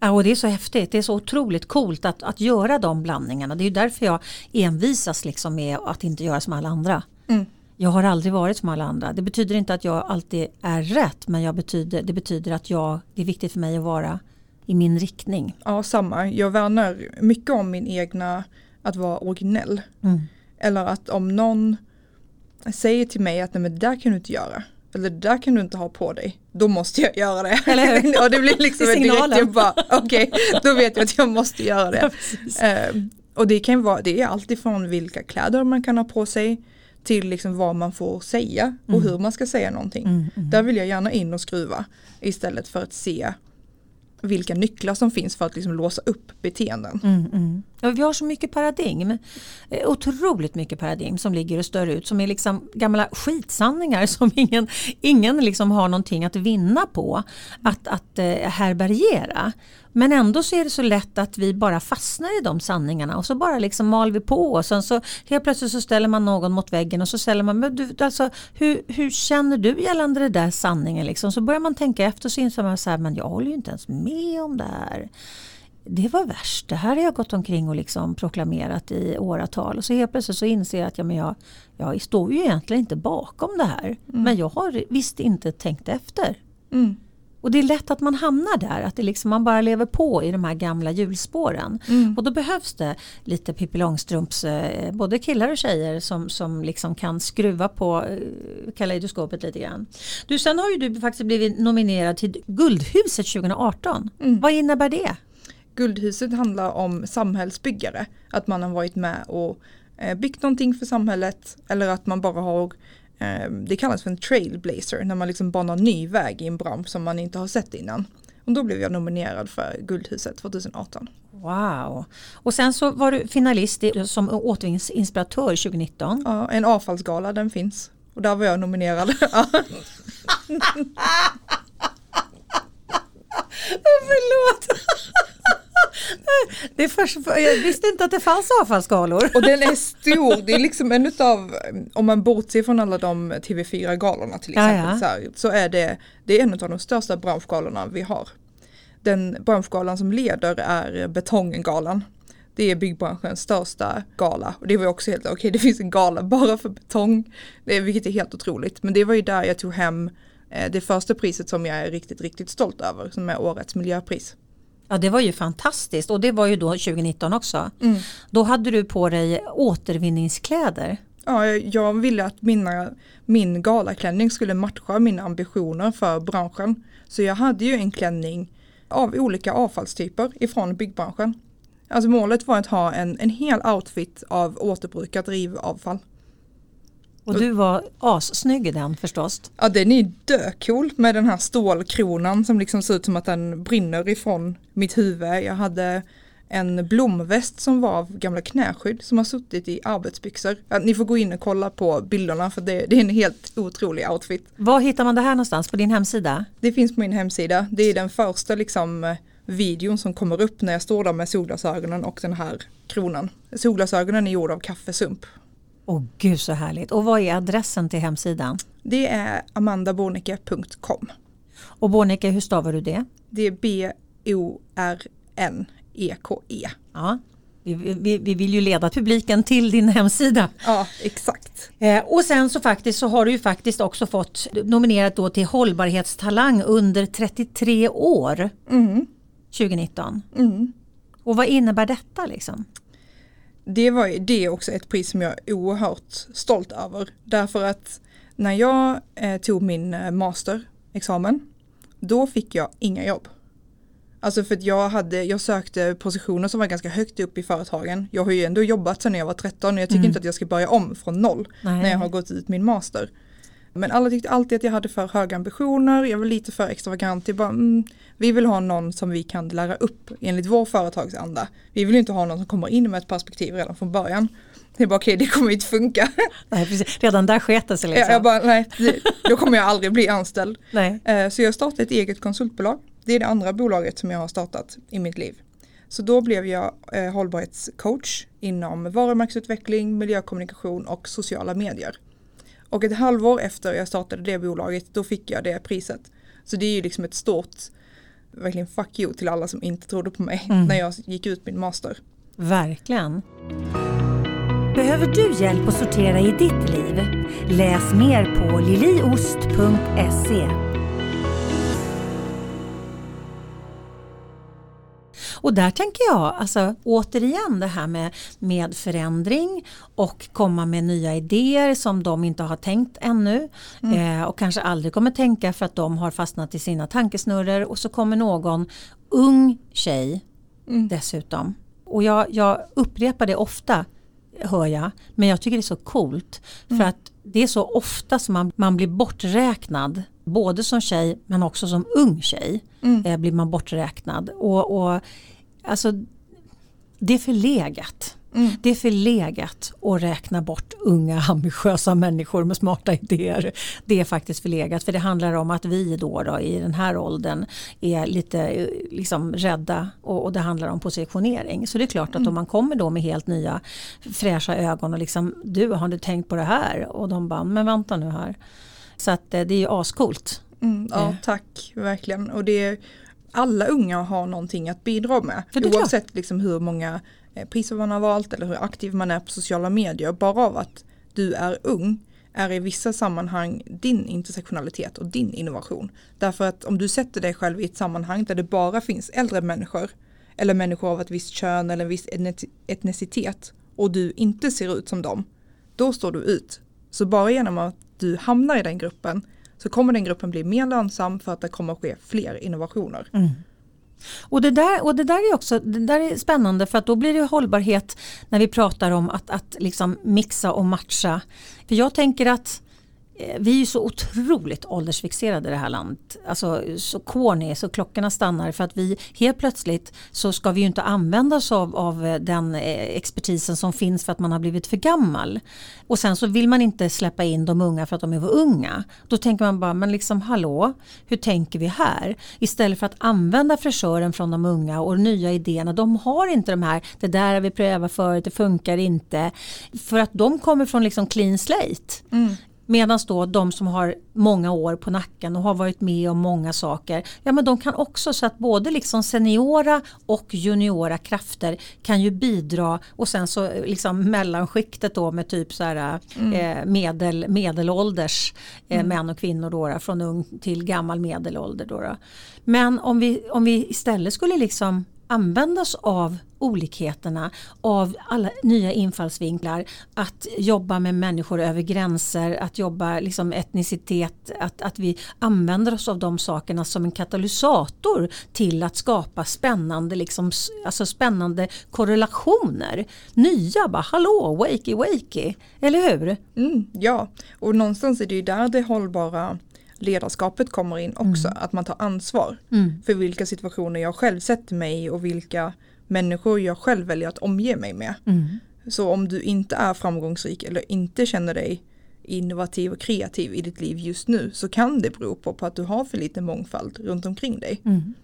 Ja, och det är så häftigt, det är så otroligt coolt att, att göra de blandningarna. Det är ju därför jag envisas liksom med att inte göra som alla andra. Mm. Jag har aldrig varit som alla andra. Det betyder inte att jag alltid är rätt men betyder, det betyder att jag, det är viktigt för mig att vara i min riktning. Ja, samma. Jag värnar mycket om min egna att vara originell. Mm. Eller att om någon säger till mig att nej men det där kan du inte göra. Eller det där kan du inte ha på dig. Då måste jag göra det. Eller och det blir liksom Det direkt, jag bara okej, då vet jag att jag måste göra det. precis. Eh, och det kan vara, det är alltifrån vilka kläder man kan ha på sig till liksom vad man får säga och Mm. hur man ska säga någonting. Mm, mm. Där vill jag gärna in och skruva istället för att se vilka nycklar som finns för att liksom låsa upp beteenden. Ja, vi har så mycket paradigm. Eh, otroligt mycket paradigm som ligger och stör ut. Som är liksom gamla skitsanningar som ingen, ingen liksom har någonting att vinna på. Att, att eh, härbärgera. Men ändå så är det så lätt att vi bara fastnar i de sanningarna och så bara liksom mal vi på och sen så helt plötsligt så ställer man någon mot väggen och så ställer man, men du, alltså, hur, hur känner du gällande det där sanningen liksom? Så börjar man tänka efter och så inser man så här, men jag håller ju inte ens med om det här det var värst. Det här har jag gått omkring och liksom proklamerat i åratal. Och så helt plötsligt så inser jag att ja, men jag, jag står ju egentligen inte bakom det här. Men jag har visst inte tänkt efter. Mm. Och det är lätt att man hamnar där, att det liksom, man bara lever på i de här gamla hjulspåren. Mm. Och då behövs det lite Pippi Långstrumps, eh, både killar och tjejer som, som liksom kan skruva på eh, kaleidoskopet lite grann. Du, sen har ju du faktiskt blivit nominerad till Guldhuset 2018. Mm. Vad innebär det? Guldhuset handlar om samhällsbyggare. Att man har varit med och eh, byggt någonting för samhället eller att man bara har eh, det kallas för en trailblazer när man liksom banar ny väg i en bransch som man inte har sett innan. Och då blev jag nominerad för Guldhuset 2018. Wow! Och sen så var du finalist som återvinningsinspiratör 2019. Ja, en avfallsgala den finns. Och där var jag nominerad. Ja. Förlåt! Det är först, jag visste inte att det fanns avfallsskalor. Och den är stor, det är liksom en utav, om man bortser från alla de TV4-galorna till Ja, exempel, ja. Så, här, så är det, det är en av de största branschgalorna vi har. Den branschgalan som leder är Betonggalan. Det är byggbranschens största gala och det var också helt okej, det finns en gala bara för betong, det vilket är helt otroligt. Men det var ju där jag tog hem det första priset som jag är riktigt, riktigt stolt över, som är årets miljöpris. Ja det var ju fantastiskt och det var ju då 2019 också. Mm. Då hade du på dig återvinningskläder. Ja, jag ville att mina, min galaklänning skulle matcha mina ambitioner för branschen. Så jag hade ju en klänning av olika avfallstyper ifrån byggbranschen. Alltså målet var att ha en, en hel outfit av återbrukat rivavfall. Och du var assnygg i den förstås. Ja den är döcool med den här stålkronan som liksom ser ut som att den brinner ifrån mitt huvud. Jag hade en blomväst som var av gamla knäskydd som har suttit i arbetsbyxor. Ja, ni får gå in och kolla på bilderna för det, det är en helt otrolig outfit. Var hittar man det här någonstans? På din hemsida? Det finns på min hemsida. Det är den första liksom videon som kommer upp när jag står där med solglasögonen och den här kronan. Solglasögonen är gjorda av kaffesump. Åh gud så härligt. Och vad är adressen till hemsidan? Det är amandabornicke.com. Och Bornicke, hur stavar du det? Det är B-O-R-N-E-K-E. Ja. Vi, vi, vi vill ju leda publiken till din hemsida. Ja, exakt. Eh, och sen så faktiskt så har du ju faktiskt också fått nominerat då till hållbarhetstalang under 33 år Mm. 2019. Mm. Och vad innebär detta liksom? Det, var, det är också ett pris som jag är oerhört stolt över. Därför att när jag eh, tog min eh, masterexamen, då fick jag inga jobb. Alltså för att jag, hade, jag sökte positioner som var ganska högt upp i företagen. Jag har ju ändå jobbat sedan jag var 13 och jag tycker Mm. inte att jag ska börja om från noll Nej. när jag har gått ut min master. Men alla tyckte alltid att jag hade för höga ambitioner, jag var lite för extravagant. Jag bara, mm, vi vill ha någon som vi kan lära upp enligt vår företagsanda. Vi vill inte ha någon som kommer in med ett perspektiv redan från början. Jag bara okej okay, det kommer inte funka. Nej, precis. Redan där sket det sig liksom. Jag bara nej, då kommer jag aldrig bli anställd. Nej. Eh, så jag startade ett eget konsultbolag. Det är det andra bolaget som jag har startat i mitt liv. Så då blev jag eh, hållbarhetscoach inom varumärkesutveckling, miljökommunikation och sociala medier. Och ett halvår efter jag startade det bolaget då fick jag det priset. Så det är ju liksom ett stort, verkligen fuck you till alla som inte trodde på mig mm. när jag gick ut min master. Verkligen. Behöver du hjälp att sortera i ditt liv? Läs mer på liliost.se Och där tänker jag, alltså återigen det här med, med förändring och komma med nya idéer som de inte har tänkt ännu mm. eh, och kanske aldrig kommer tänka för att de har fastnat i sina tankesnurror och så kommer någon ung tjej mm. dessutom. Och jag, jag upprepar det ofta hör jag. Men jag tycker det är så coolt. För mm. att det är så ofta som man, man blir borträknad. Både som tjej men också som ung tjej. Mm. Eh, blir man borträknad. Och, och alltså det är förlegat. Mm. Det är förlegat att räkna bort unga ambitiösa människor med smarta idéer. Det är faktiskt förlegat för det handlar om att vi då, då i den här åldern är lite liksom rädda och, och det handlar om positionering. Så det är klart att mm. om man kommer då med helt nya fräscha ögon och liksom du har du tänkt på det här? Och de bara men vänta nu här. Så att eh, det är ju ascoolt. Mm, ja eh. tack, verkligen. Och det är, alla unga har någonting att bidra med. Oavsett liksom hur många Eh, priser man har valt eller hur aktiv man är på sociala medier. Bara av att du är ung är i vissa sammanhang din intersektionalitet och din innovation. Därför att om du sätter dig själv i ett sammanhang där det bara finns äldre människor eller människor av ett visst kön eller en viss etnicitet och du inte ser ut som dem, då står du ut. Så bara genom att du hamnar i den gruppen så kommer den gruppen bli mer lönsam för att det kommer att ske fler innovationer. Mm. Och det, där, och det där är också det där är spännande för att då blir det hållbarhet när vi pratar om att, att liksom mixa och matcha. För jag tänker att Eh, Eh, vi är ju så otroligt åldersfixerade i det här landet. Alltså så corny så klockorna stannar för att vi helt plötsligt så ska vi ju inte använda oss av, av eh, den eh, expertisen som finns för att man har blivit för gammal. Och sen så vill man inte släppa in de unga för att de är för unga. Då tänker man bara, men liksom hallå, hur tänker vi här? Istället för att använda fräschören från de unga och nya idéerna. De har inte de här, det där har vi prövat förut, det funkar inte. För att de kommer från liksom clean slate. Mm. Medan då de som har många år på nacken och har varit med om många saker, ja men de kan också så att både liksom seniora och juniora krafter kan ju bidra och sen så liksom mellanskiktet då med typ så här mm. eh, medel, medelålders eh, mm. män och kvinnor då, från ung till gammal medelålder. Då, då. Men om vi, om vi istället skulle liksom använda oss av olikheterna, av alla nya infallsvinklar, att jobba med människor över gränser, att jobba liksom etnicitet, att, att vi använder oss av de sakerna som en katalysator till att skapa spännande, liksom, alltså spännande korrelationer. Nya, bara hallå, wakey wakey, eller hur? Mm, ja, och någonstans är det ju där det hållbara ledarskapet kommer in också. Mm. Att man tar ansvar mm. för vilka situationer jag själv sätter mig i och vilka människor jag själv väljer att omge mig med. Mm. Så om du inte är framgångsrik eller inte känner dig innovativ och kreativ i ditt liv just nu så kan det bero på, på att du har för lite mångfald runt omkring dig. Mm.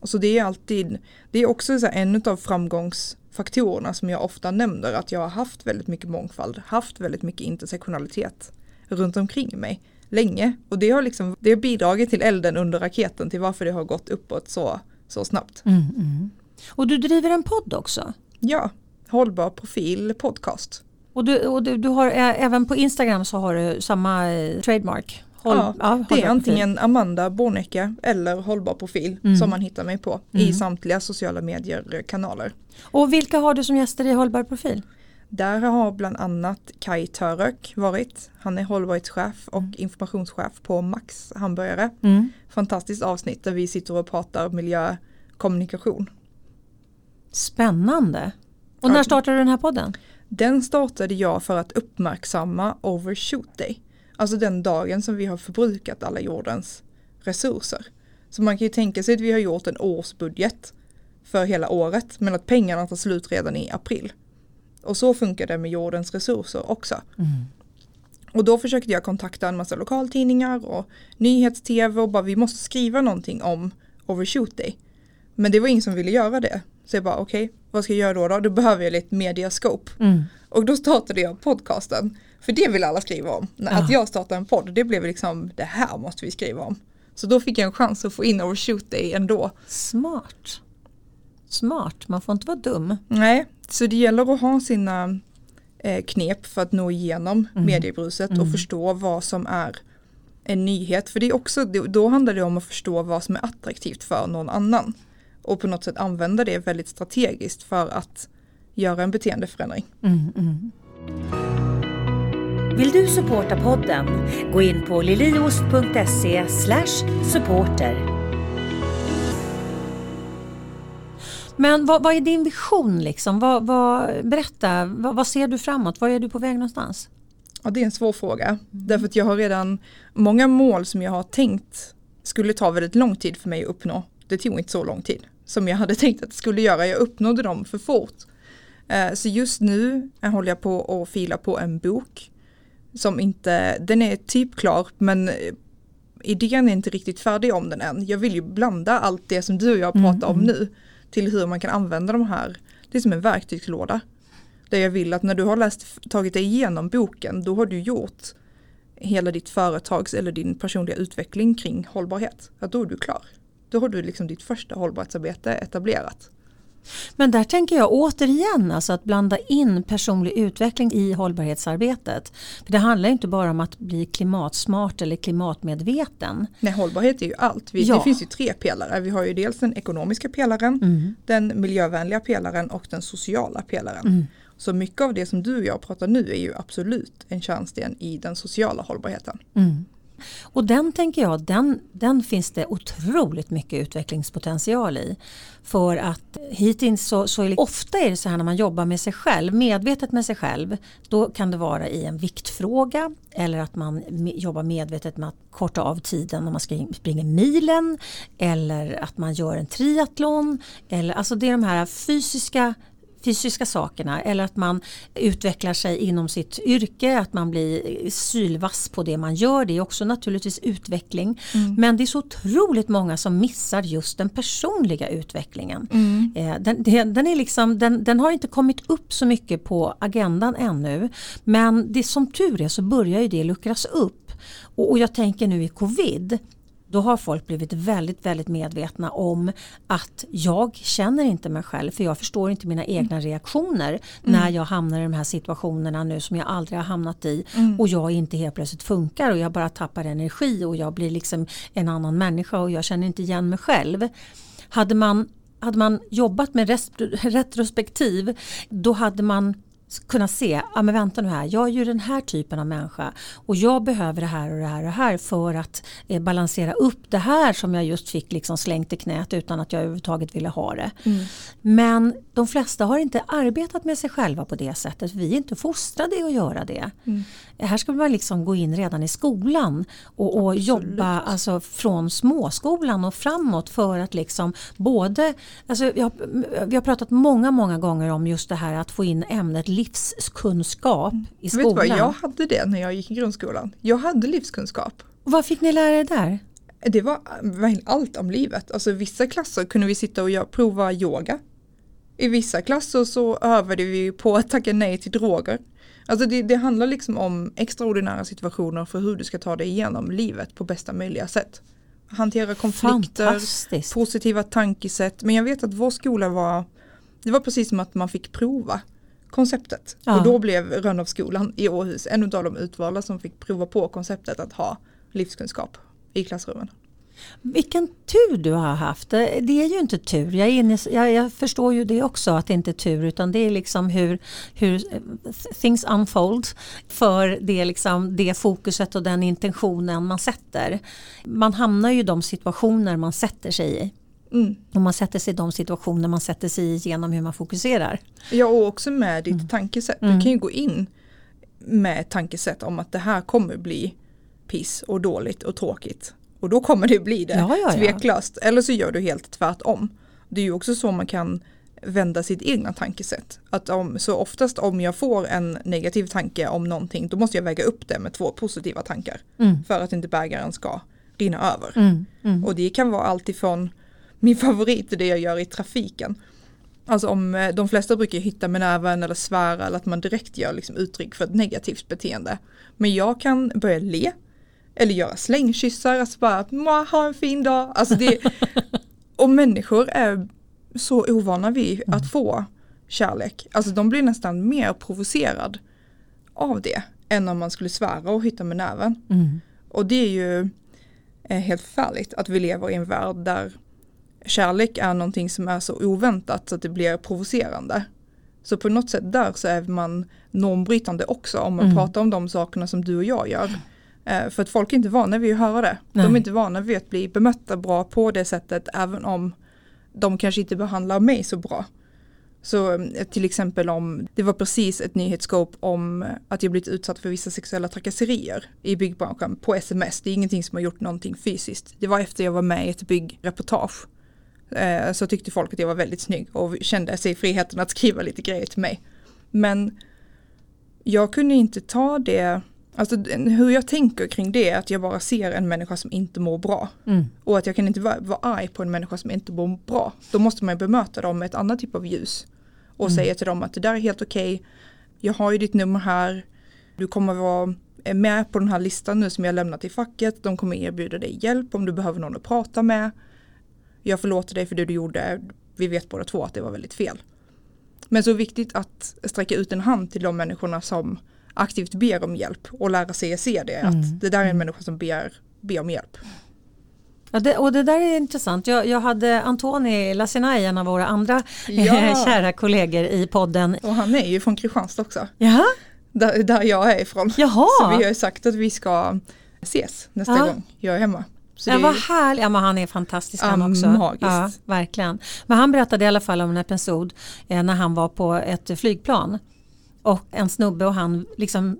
Och så det är alltid, det är också så en av framgångsfaktorerna som jag ofta nämner att jag har haft väldigt mycket mångfald, haft väldigt mycket intersektionalitet runt omkring mig länge. Och det har, liksom, det har bidragit till elden under raketen till varför det har gått uppåt så, så snabbt. Mm, mm. Och du driver en podd också? Ja, Hållbar profil podcast. Och, du, och du, du har även på Instagram så har du samma eh, trademark? Håll, ja, ja det är antingen Amanda Bornecke eller Hållbar profil mm. som man hittar mig på i mm. samtliga sociala medier kanaler. Och vilka har du som gäster i Hållbar profil? Där har bland annat Kai Török varit. Han är hållbarhetschef och mm. informationschef på Max hamburgare. Mm. Fantastiskt avsnitt där vi sitter och pratar miljökommunikation. Spännande. Och när startade du den här podden? Den startade jag för att uppmärksamma Overshoot Day. Alltså den dagen som vi har förbrukat alla jordens resurser. Så man kan ju tänka sig att vi har gjort en årsbudget för hela året men att pengarna tar slut redan i april. Och så funkar det med jordens resurser också. Mm. Och då försökte jag kontakta en massa lokaltidningar och nyhets-tv och bara vi måste skriva någonting om Overshoot Day. Men det var ingen som ville göra det. Så jag bara okej, okay, vad ska jag göra då? Då, då behöver jag lite mediascope. Mm. Och då startade jag podcasten. För det vill alla skriva om. Att jag startade en podd, det blev liksom det här måste vi skriva om. Så då fick jag en chans att få in Overshoot Day ändå. Smart. Smart, man får inte vara dum. Nej, så det gäller att ha sina eh, knep för att nå igenom Mm. mediebruset Mm. och förstå vad som är en nyhet. För det är också, då- då handlar det om att förstå vad som är attraktivt för någon annan. Och på något sätt använda det väldigt strategiskt för att göra en beteendeförändring. Mm, mm. Vill du supporta podden? Gå in på liliost.se supporter. Men vad, vad är din vision liksom? Vad, vad, berätta, vad, vad ser du framåt? Var är du på väg någonstans? Ja, det är en svår fråga. Därför att jag har redan många mål som jag har tänkt skulle ta väldigt lång tid för mig att uppnå. Det tog inte så lång tid som jag hade tänkt att det skulle göra. Jag uppnådde dem för fort. Eh, Så just nu eh, håller jag på att fila på en bok som inte, den är typ klar men eh, idén är inte riktigt färdig om den än. Jag vill ju blanda allt det som du och jag Mm, pratar om mm. nu till hur man kan använda de här. Det är som en verktygslåda. Där jag vill att när du har läst, tagit dig igenom boken, då har du gjort hela ditt företags eller din personliga utveckling kring hållbarhet. Att då är du klar. Då har du liksom ditt första hållbarhetsarbete etablerat. Men där tänker jag återigen alltså att blanda in personlig utveckling i hållbarhetsarbetet. För Det handlar inte bara om att bli klimatsmart eller klimatmedveten. Nej, hållbarhet är ju allt. Vi, Ja. Det finns ju tre pelare. Vi har ju dels den ekonomiska pelaren, Mm. den miljövänliga pelaren och den sociala pelaren. Mm. Så mycket av det som du och jag pratar nu är ju absolut en kärnsten i den sociala hållbarheten. Mm. Och den tänker jag, den, den finns det otroligt mycket utvecklingspotential i. För att hittills så, så är det, ofta är det så här när man jobbar med sig själv, medvetet med sig själv, då kan det vara i en viktfråga eller att man jobbar medvetet med att korta av tiden när man springer milen eller att man gör en triathlon. Eller, alltså det är de här fysiska fysiska sakerna eller att man utvecklar sig inom sitt yrke, att man blir sylvass på det man gör. Det är också naturligtvis utveckling. Men det är så otroligt många som missar just den personliga utvecklingen. Eh, Den, den, den, är liksom, den, den har inte kommit upp så mycket på agendan ännu. Men det som tur är så börjar ju det luckras upp. Och, och jag tänker nu i covid då har folk blivit väldigt, väldigt medvetna om att jag känner inte mig själv för jag förstår inte mina egna reaktioner när jag hamnar i de här situationerna nu som jag aldrig har hamnat i och jag inte helt plötsligt funkar och jag bara tappar energi och jag blir liksom en annan människa och jag känner inte igen mig själv. Hade man, hade man jobbat med retrospektiv då hade man kunna se, ja men vänta nu här, jag är ju den här typen av människa och jag behöver det här och det här och det här för att eh, balansera upp det här som jag just fick liksom slängt i knät utan att jag överhuvudtaget ville ha det. Men de flesta har inte arbetat med sig själva på det sättet, vi är inte fostrade att göra det. Här ska man liksom gå in redan i skolan och, och jobba alltså, från småskolan och framåt för att liksom både, alltså, har, vi har pratat många, många gånger om just det här att få in ämnet livskunskap i Vet du skolan. vad, jag hade det när jag gick i grundskolan. Jag hade livskunskap. Och vad fick ni lära er där? Det var allt om livet. Alltså vissa klasser kunde vi sitta och prova yoga. I vissa klasser så övade vi på att tacka nej till droger. Alltså det, det handlar liksom om extraordinära situationer för hur du ska ta dig igenom livet på bästa möjliga sätt. Hantera konflikter, positiva tankesätt. Men jag vet att vår skola var, det var precis som att man fick prova konceptet. Ja. Och då blev Rönnhovsskolan i Åhus en av de utvalda som fick prova på konceptet att ha livskunskap i klassrummen. Vilken tur du har haft. Det det är ju inte tur. Jag, inne, jag, jag förstår ju det också att det inte är tur utan det är liksom hur, hur eh, things unfold för det, liksom, det fokuset och den intentionen man sätter. Man hamnar ju i de situationer man sätter sig i. Mm. Och man sätter sig i de situationer man sätter sig i genom hur man fokuserar. Ja och också med ditt Mm. tankesätt. Du kan ju gå in med tankesätt om att det här kommer bli piss och dåligt och tråkigt. Och då kommer det bli det, Ja, ja, ja. tveklöst. Eller så gör du helt tvärtom. Det är ju också så man kan vända sitt egna tankesätt. Att om, så oftast om jag får en negativ tanke om någonting då måste jag väga upp det med två positiva tankar. Mm. För att inte bägaren ska rinna över. Mm. Mm. Och det kan vara allt ifrån min favorit är det jag gör i trafiken. Alltså om eh, de flesta brukar hitta med näven eller svära eller att man direkt gör liksom uttryck för ett negativt beteende. Men jag kan börja le eller göra slängkyssar, alltså bara "Mwah, ha en fin dag. Alltså det, och människor är så ovana vid att få kärlek. Alltså de blir nästan mer provocerad av det än om man skulle svära och hitta med näven. Mm. Och det är ju eh, helt förfärligt att vi lever i en värld där kärlek är någonting som är så oväntat så att det blir provocerande. Så på något sätt där så är man normbrytande också om man Mm. pratar om de sakerna som du och jag gör. Eh, för att folk är inte vana vid att höra det. De Nej. är inte vana vid att bli bemötta bra på det sättet även om de kanske inte behandlar mig så bra. Så eh, till exempel om det var precis ett nyhetsskop om eh, att jag blivit utsatt för vissa sexuella trakasserier i byggbranschen på sms. Det är ingenting som har gjort någonting fysiskt. Det var efter jag var med i ett byggreportage. Eh, Så tyckte folk att jag var väldigt snygg och kände sig i friheten att skriva lite grejer till mig. Men jag kunde inte ta det, alltså hur jag tänker kring det är att jag bara ser en människa som inte mår bra. Mm. Och att jag kan inte vara, vara arg på en människa som inte mår bra. Då måste man bemöta dem med ett annat typ av ljus. Och Mm. säga till dem att det där är helt okej. Jag har ju ditt nummer här. Du kommer vara med på den här listan nu som jag lämnat till facket. De kommer erbjuda dig hjälp om du behöver någon att prata med. Jag förlåter dig för det du gjorde. Vi vet båda två att det var väldigt fel. Men så viktigt att sträcka ut en hand till de människorna som aktivt ber om hjälp och lära sig att se det. Mm. Att det där är en människa som ber, ber om hjälp. Ja, det, och det där är intressant. Jag, jag hade Antoni Lassinai, en av våra andra Ja. kära kollegor i podden. Och han är ju från Kristianstad också. Jaha, Där, där jag är ifrån. Jaha. Så vi har ju sagt att vi ska ses nästa Ja. gång jag är hemma. Så ja, är vad härligt. Ja, men han är fantastisk han Ja, också. magiskt. Ja, verkligen. Men han berättade i alla fall om en episod eh, när han var på ett flygplan. Och en snubbe och han liksom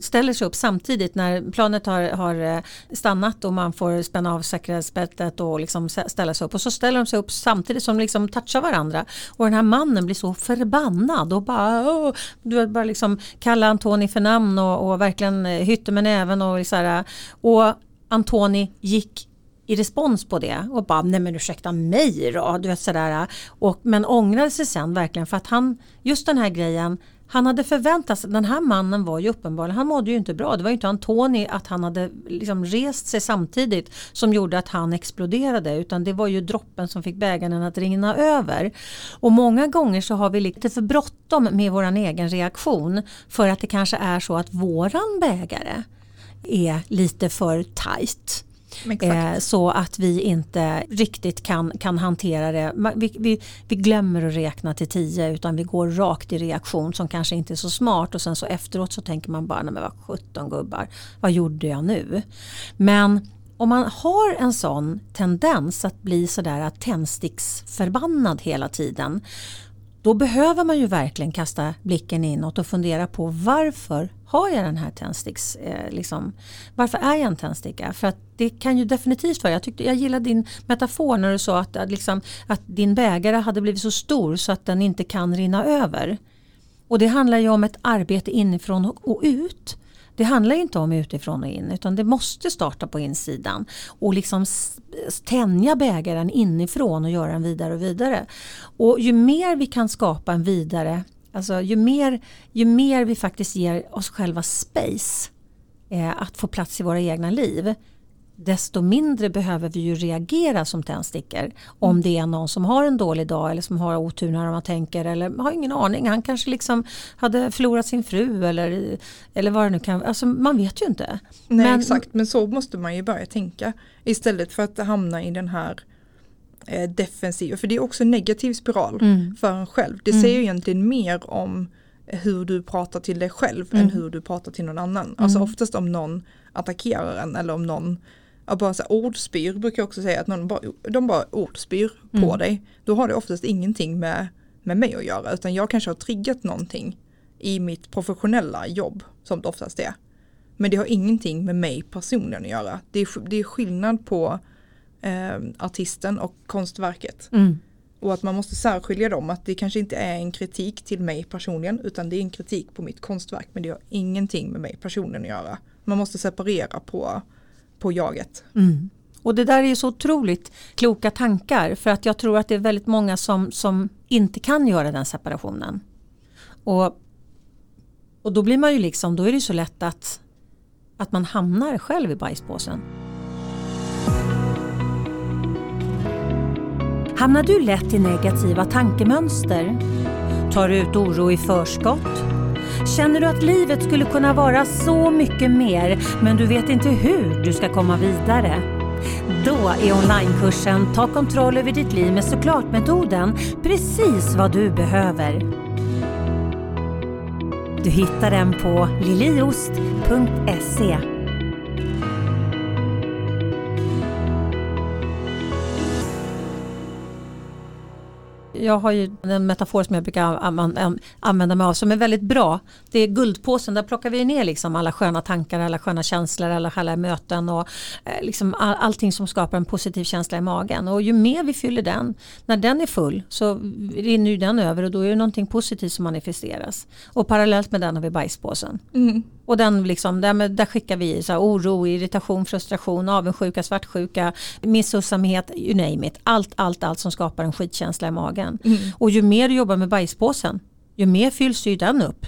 ställer sig upp samtidigt när planet har, har eh, stannat och man får spänna av säkerhetsbältet och liksom stä- ställa sig upp. Och så ställer de sig upp samtidigt som de liksom touchar varandra. Och den här mannen blir så förbannad och bara, åh, du bara liksom kalla Antoni för namn och, och verkligen eh, hytte med näven och så här. Och Antoni gick i respons på det och bara nej men ursäkta mig då. Du vet, sådär. Och, men ångrade sig sen verkligen för att han, just den här grejen, han hade förväntat sig, den här mannen var ju uppenbarligen, han mådde ju inte bra. Det var ju inte Antoni att han hade liksom rest sig samtidigt som gjorde att han exploderade utan det var ju droppen som fick bägaren att rinna över. Och många gånger så har vi lite för bråttom med våran egen reaktion för att det kanske är så att våran bägare är lite för tajt. Eh, så att vi inte riktigt kan, kan hantera det. Vi, vi, vi glömmer att räkna till tio utan vi går rakt i reaktion som kanske inte är så smart och sen så efteråt så tänker man bara, nej men vad 17 gubbar, vad gjorde jag nu? Men om man har en sån tendens att bli sådär tändsticksförbannad hela tiden då behöver man ju verkligen kasta blicken inåt och fundera på varför har jag den här tändsticks... Eh, liksom, varför är jag en tändsticka? För att det kan ju definitivt vara, jag, tyckte, jag gillar din metafor när du sa att, att, liksom, att din bägare hade blivit så stor så att den inte kan rinna över. Och det handlar ju om ett arbete inifrån och, och ut. Det handlar ju inte om utifrån och in utan det måste starta på insidan och liksom tänja bägaren inifrån och göra den vidare och vidare. Och ju mer vi kan skapa en vidare, alltså ju mer, ju mer vi faktiskt ger oss själva space eh, att få plats i våra egna liv desto mindre behöver vi ju reagera som tändstickor om det är någon som har en dålig dag eller som har otur när man tänker eller har ingen aning. Han kanske liksom hade förlorat sin fru eller, eller vad det nu kan Alltså man vet ju inte. Nej Men- exakt, men så måste man ju börja tänka. Istället för att hamna i den här eh, defensiva, för det är också en negativ spiral Mm. för en själv. Det säger ju egentligen mer om hur du pratar till dig själv Mm. än hur du pratar till någon annan. Alltså oftast om någon attackerar en eller om någon ja, bara så här, ordspyr brukar jag också säga att någon bara, de bara ordspyr på Mm. dig. Då har det oftast ingenting med, med mig att göra utan jag kanske har triggat någonting i mitt professionella jobb som det oftast är. Men det har ingenting med mig personligen att göra. Det är, det är skillnad på eh, artisten och konstverket. Mm. Och att man måste särskilja dem, att det kanske inte är en kritik till mig personligen utan det är en kritik på mitt konstverk men det har ingenting med mig personligen att göra. Man måste separera på, på jaget. Mm. Och det där är ju så otroligt kloka tankar för att jag tror att det är väldigt många som, som inte kan göra den separationen. Och, och då blir man ju liksom, då är det ju så lätt att, att man hamnar själv i bajspåsen. Hamnar du lätt i negativa tankemönster? Tar du ut oro i förskott? Känner du att livet skulle kunna vara så mycket mer men du vet inte hur du ska komma vidare? Då är onlinekursen Ta kontroll över ditt liv med såklart-metoden precis vad du behöver. Du hittar den på liliost.se jag har ju en metafor som jag brukar använda mig av som är väldigt bra. Det är guldpåsen, där plockar vi ner liksom alla sköna tankar, alla sköna känslor, alla sköna möten och eh, liksom all, allting som skapar en positiv känsla i magen. Och ju mer vi fyller den, när den är full så rinner ju den över och då är det någonting positivt som manifesteras. Och parallellt med den har vi bajspåsen. Mm. Och den liksom, där, där skickar vi så här, oro, irritation, frustration, avundsjuka, svartsjuka, missunnsamhet, you name it. Allt, allt, allt som skapar en skitkänsla i magen. Mm. Och ju mer du jobbar med bajspåsen, ju mer fylls ju den upp.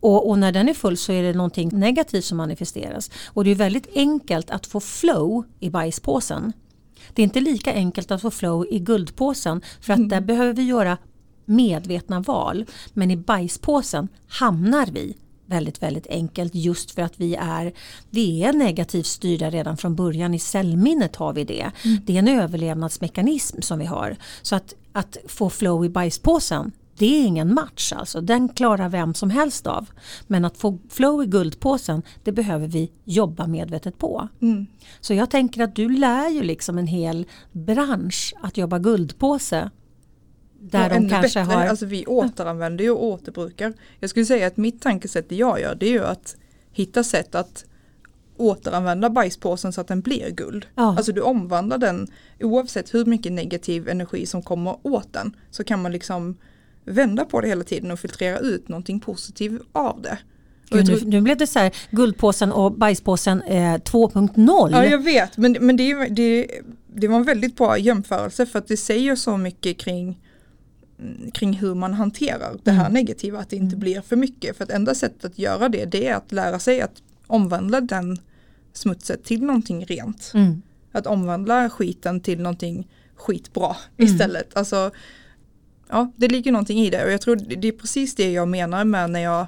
Och, och, när den är full så är det någonting negativt som manifesteras. Och det är väldigt enkelt att få flow i bajspåsen. Det är inte lika enkelt att få flow i guldpåsen för att mm. där behöver vi göra medvetna val. Men i bajspåsen hamnar vi väldigt, väldigt enkelt just för att vi är, vi är negativt styrda redan från början. I cellminnet har vi det. Mm. Det är en överlevnadsmekanism som vi har. Så att, att få flow i bajspåsen det är ingen match alltså, den klarar vem som helst av. Men att få flow i guldpåsen, det behöver vi jobba medvetet på. Mm. Så jag tänker att du lär ju liksom en hel bransch att jobba guldpåse där de kanske bättre. har... Alltså vi återanvänder ju och återbrukar. Jag skulle säga att mitt tankesätt det jag gör det är ju att hitta sätt att återanvända bajspåsen så att den blir guld. Ja. Alltså du omvandlar den oavsett hur mycket negativ energi som kommer åt den så kan man liksom vända på det hela tiden och filtrera ut någonting positivt av det. Gud, nu, nu, blev det så här guldpåsen och bajspåsen eh, 2.0. Ja jag vet men, men det, det, det var en väldigt bra jämförelse för att det säger så mycket kring kring hur man hanterar det här mm. negativa, att det inte mm. blir för mycket. För att enda sättet att göra det, det är att lära sig att omvandla den smutset till någonting rent. Mm. Att omvandla skiten till någonting skitbra mm. istället. Alltså, ja, det ligger någonting i det och jag tror det är precis det jag menar med när jag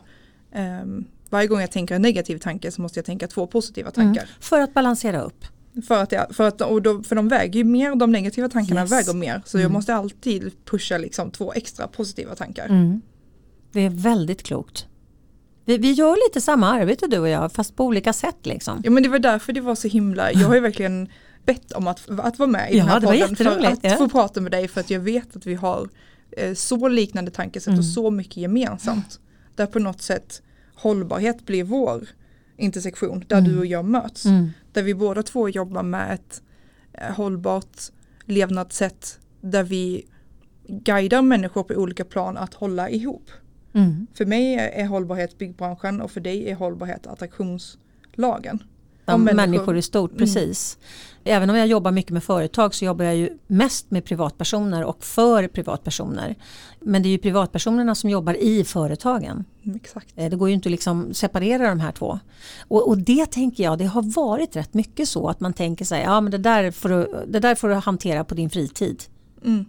um, varje gång jag tänker en negativ tanke så måste jag tänka två positiva tankar. Mm. För att balansera upp. För, att jag, för, att, och då, för de väger ju mer, de negativa tankarna yes. väger mer. Så mm. jag måste alltid pusha liksom två extra positiva tankar. Mm. Det är väldigt klokt. Vi, vi, gör lite samma arbete du och jag fast på olika sätt liksom. Ja men det var därför det var så himla, jag har ju verkligen bett om att, att vara med i ja, den här podden för att ja. få prata med dig för att jag vet att vi har eh, så liknande tankesätt mm. och så mycket gemensamt. Där på något sätt hållbarhet blir vår intersektion där mm. du och jag möts. Mm. Där vi båda två jobbar med ett eh, hållbart levnadssätt där vi guidar människor på olika plan att hålla ihop. Mm. För mig är hållbarhet byggbranschen och för dig är hållbarhet attraktionslagen om människor. människor i stort, mm. precis. Mm. Även om jag jobbar mycket med företag så jobbar jag ju mest med privatpersoner och för privatpersoner. Men det är ju privatpersonerna som jobbar i företagen. Mm, exakt. Eh, det går ju inte att liksom separera de här två. Och, och, det tänker jag, det har varit rätt mycket så att man tänker sig, ja men det där får du, det där får du hantera på din fritid. Mm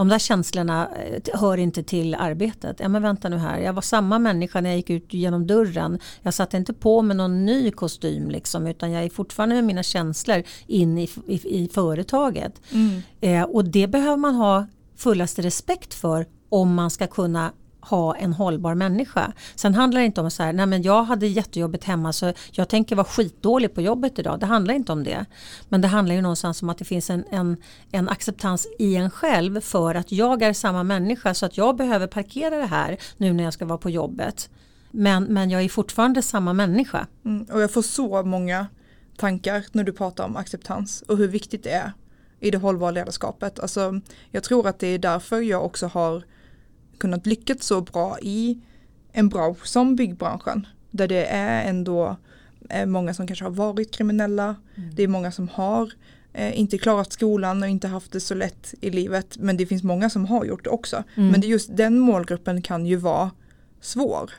de där känslorna eh, hör inte till arbetet. Ja men vänta nu här, jag var samma människa när jag gick ut genom dörren. Jag satte inte på mig någon ny kostym liksom, utan jag är fortfarande med mina känslor in i, i, i företaget. Mm. Eh, och det behöver man ha fullaste respekt för om man ska kunna ha en hållbar människa. Sen handlar det inte om så här, nej men jag hade jättejobbigt hemma så jag tänker vara skitdålig på jobbet idag. Det handlar inte om det. Men det handlar ju någonstans om att det finns en, en, en acceptans i en själv för att jag är samma människa så att jag behöver parkera det här nu när jag ska vara på jobbet. Men, men jag är fortfarande samma människa. Mm, och jag får så många tankar när du pratar om acceptans och hur viktigt det är i det hållbara ledarskapet. Alltså, jag tror att det är därför jag också har kunnat lyckas så bra i en bransch som byggbranschen. Där det är ändå eh, många som kanske har varit kriminella. Mm. Det är många som har eh, inte klarat skolan och inte haft det så lätt i livet. Men det finns många som har gjort det också. Mm. Men det just den målgruppen kan ju vara svår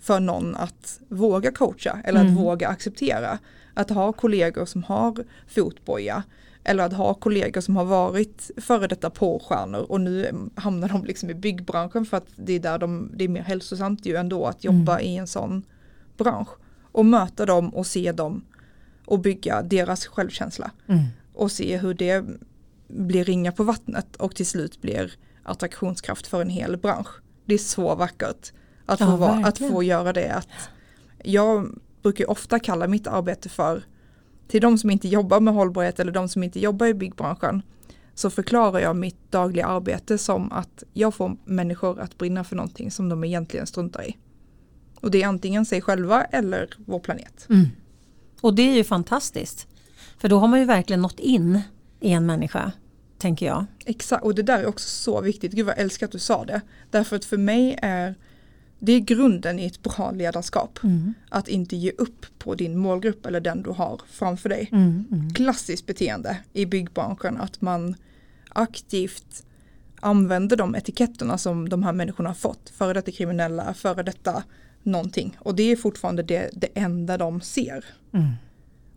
för någon att våga coacha eller mm. att våga acceptera. Att ha kollegor som har fotboja eller att ha kollegor som har varit före detta porrstjärnor och nu hamnar de liksom i byggbranschen för att det är där de, det är mer hälsosamt ju ändå att jobba mm. i en sån bransch. Och möta dem och se dem och bygga deras självkänsla. Mm. Och se hur det blir ringa på vattnet och till slut blir attraktionskraft för en hel bransch. Det är så vackert att få, ja, vara, att få göra det. Att jag brukar ofta kalla mitt arbete för till de som inte jobbar med hållbarhet eller de som inte jobbar i byggbranschen så förklarar jag mitt dagliga arbete som att jag får människor att brinna för någonting som de egentligen struntar i. Och det är antingen sig själva eller vår planet. Mm. Och det är ju fantastiskt. För då har man ju verkligen nått in i en människa, tänker jag. Exakt, och det där är också så viktigt. Gud vad jag älskar att du sa det. Därför att för mig är det är grunden i ett bra ledarskap. Mm. Att inte ge upp på din målgrupp eller den du har framför dig. Mm, mm. Klassiskt beteende i byggbranschen att man aktivt använder de etiketterna som de här människorna har fått. Före detta kriminella, före detta någonting. Och det är fortfarande det, det enda de ser. Mm.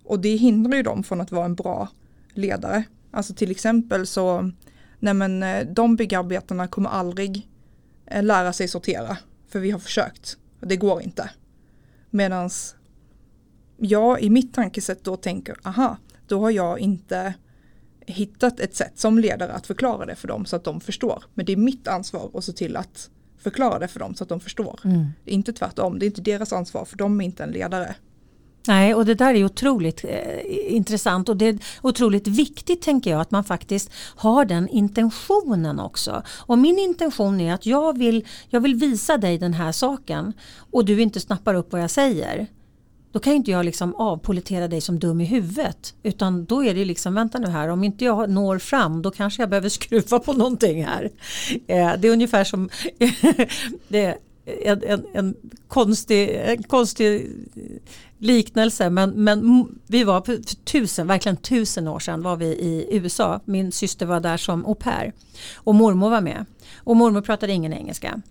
Och det hindrar ju dem från att vara en bra ledare. Alltså till exempel så, nej men eh, de byggarbetarna kommer aldrig eh, lära sig sortera för vi har försökt. Det går inte. Medan jag i mitt tankesätt då tänker, aha, då har jag inte hittat ett sätt som ledare att förklara det för dem så att de förstår. Men det är mitt ansvar att se till att förklara det för dem så att de förstår. Mm. Inte tvärtom, det är inte deras ansvar för de är inte en ledare. Nej, och det där är otroligt eh, intressant och det är otroligt viktigt tänker jag att man faktiskt har den intentionen också. Och min intention är att jag vill, jag vill visa dig den här saken och du inte snappar upp vad jag säger. Då kan inte jag liksom avpolitera dig som dum i huvudet. Utan då är det liksom, vänta nu här, om inte jag når fram då kanske jag behöver skruva på någonting här. Eh, det är ungefär som det, en, en, en, konstig, en konstig liknelse men, men vi var för tusen, verkligen tusen år sedan var vi i USA. Min syster var där som au pair och mormor var med. Och mormor pratade ingen engelska.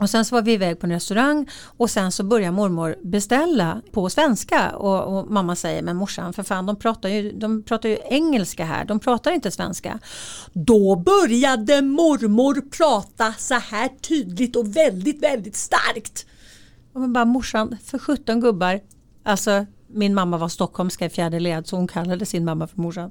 Och sen så var vi iväg på en restaurang och sen så börjar mormor beställa på svenska och, och, mamma säger men morsan för fan de pratar, ju, de pratar ju engelska här, de pratar inte svenska. Då började mormor prata så här tydligt och väldigt väldigt starkt. Och man bara morsan för 17 gubbar, alltså min mamma var stockholmska i fjärde led så hon kallade sin mamma för morsan.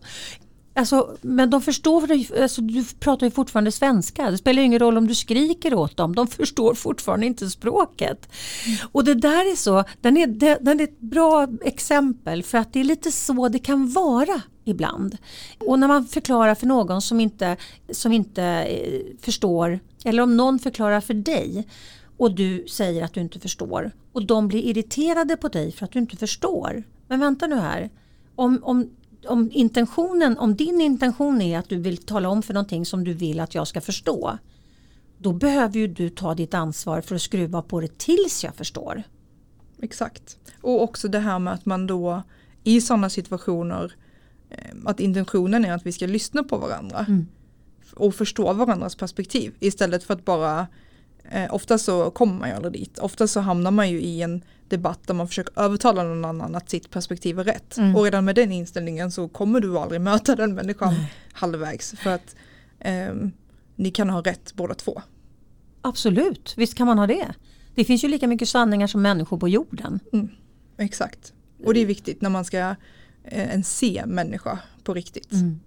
Alltså, men de förstår, alltså, du pratar ju fortfarande svenska. Det spelar ingen roll om du skriker åt dem. De förstår fortfarande inte språket. Mm. Och det där är så, den är, den är ett bra exempel för att det är lite så det kan vara ibland. Och när man förklarar för någon som inte, som inte eh, förstår, eller om någon förklarar för dig och du säger att du inte förstår och de blir irriterade på dig för att du inte förstår. Men vänta nu här. Om, om om intentionen, om din intention är att du vill tala om för någonting som du vill att jag ska förstå. Då behöver ju du ta ditt ansvar för att skruva på det tills jag förstår. Exakt. Och också det här med att man då i sådana situationer eh, att intentionen är att vi ska lyssna på varandra. Mm. Och förstå varandras perspektiv istället för att bara eh, Ofta så kommer man ju aldrig dit. Ofta så hamnar man ju i en debatt där man försöker övertala någon annan att sitt perspektiv är rätt. Mm. Och redan med den inställningen så kommer du aldrig möta den människan Nej. halvvägs. För att eh, ni kan ha rätt båda två. Absolut, visst kan man ha det. Det finns ju lika mycket sanningar som människor på jorden. Mm. Exakt. Och det är viktigt när man ska eh, en se människa på riktigt. Mm.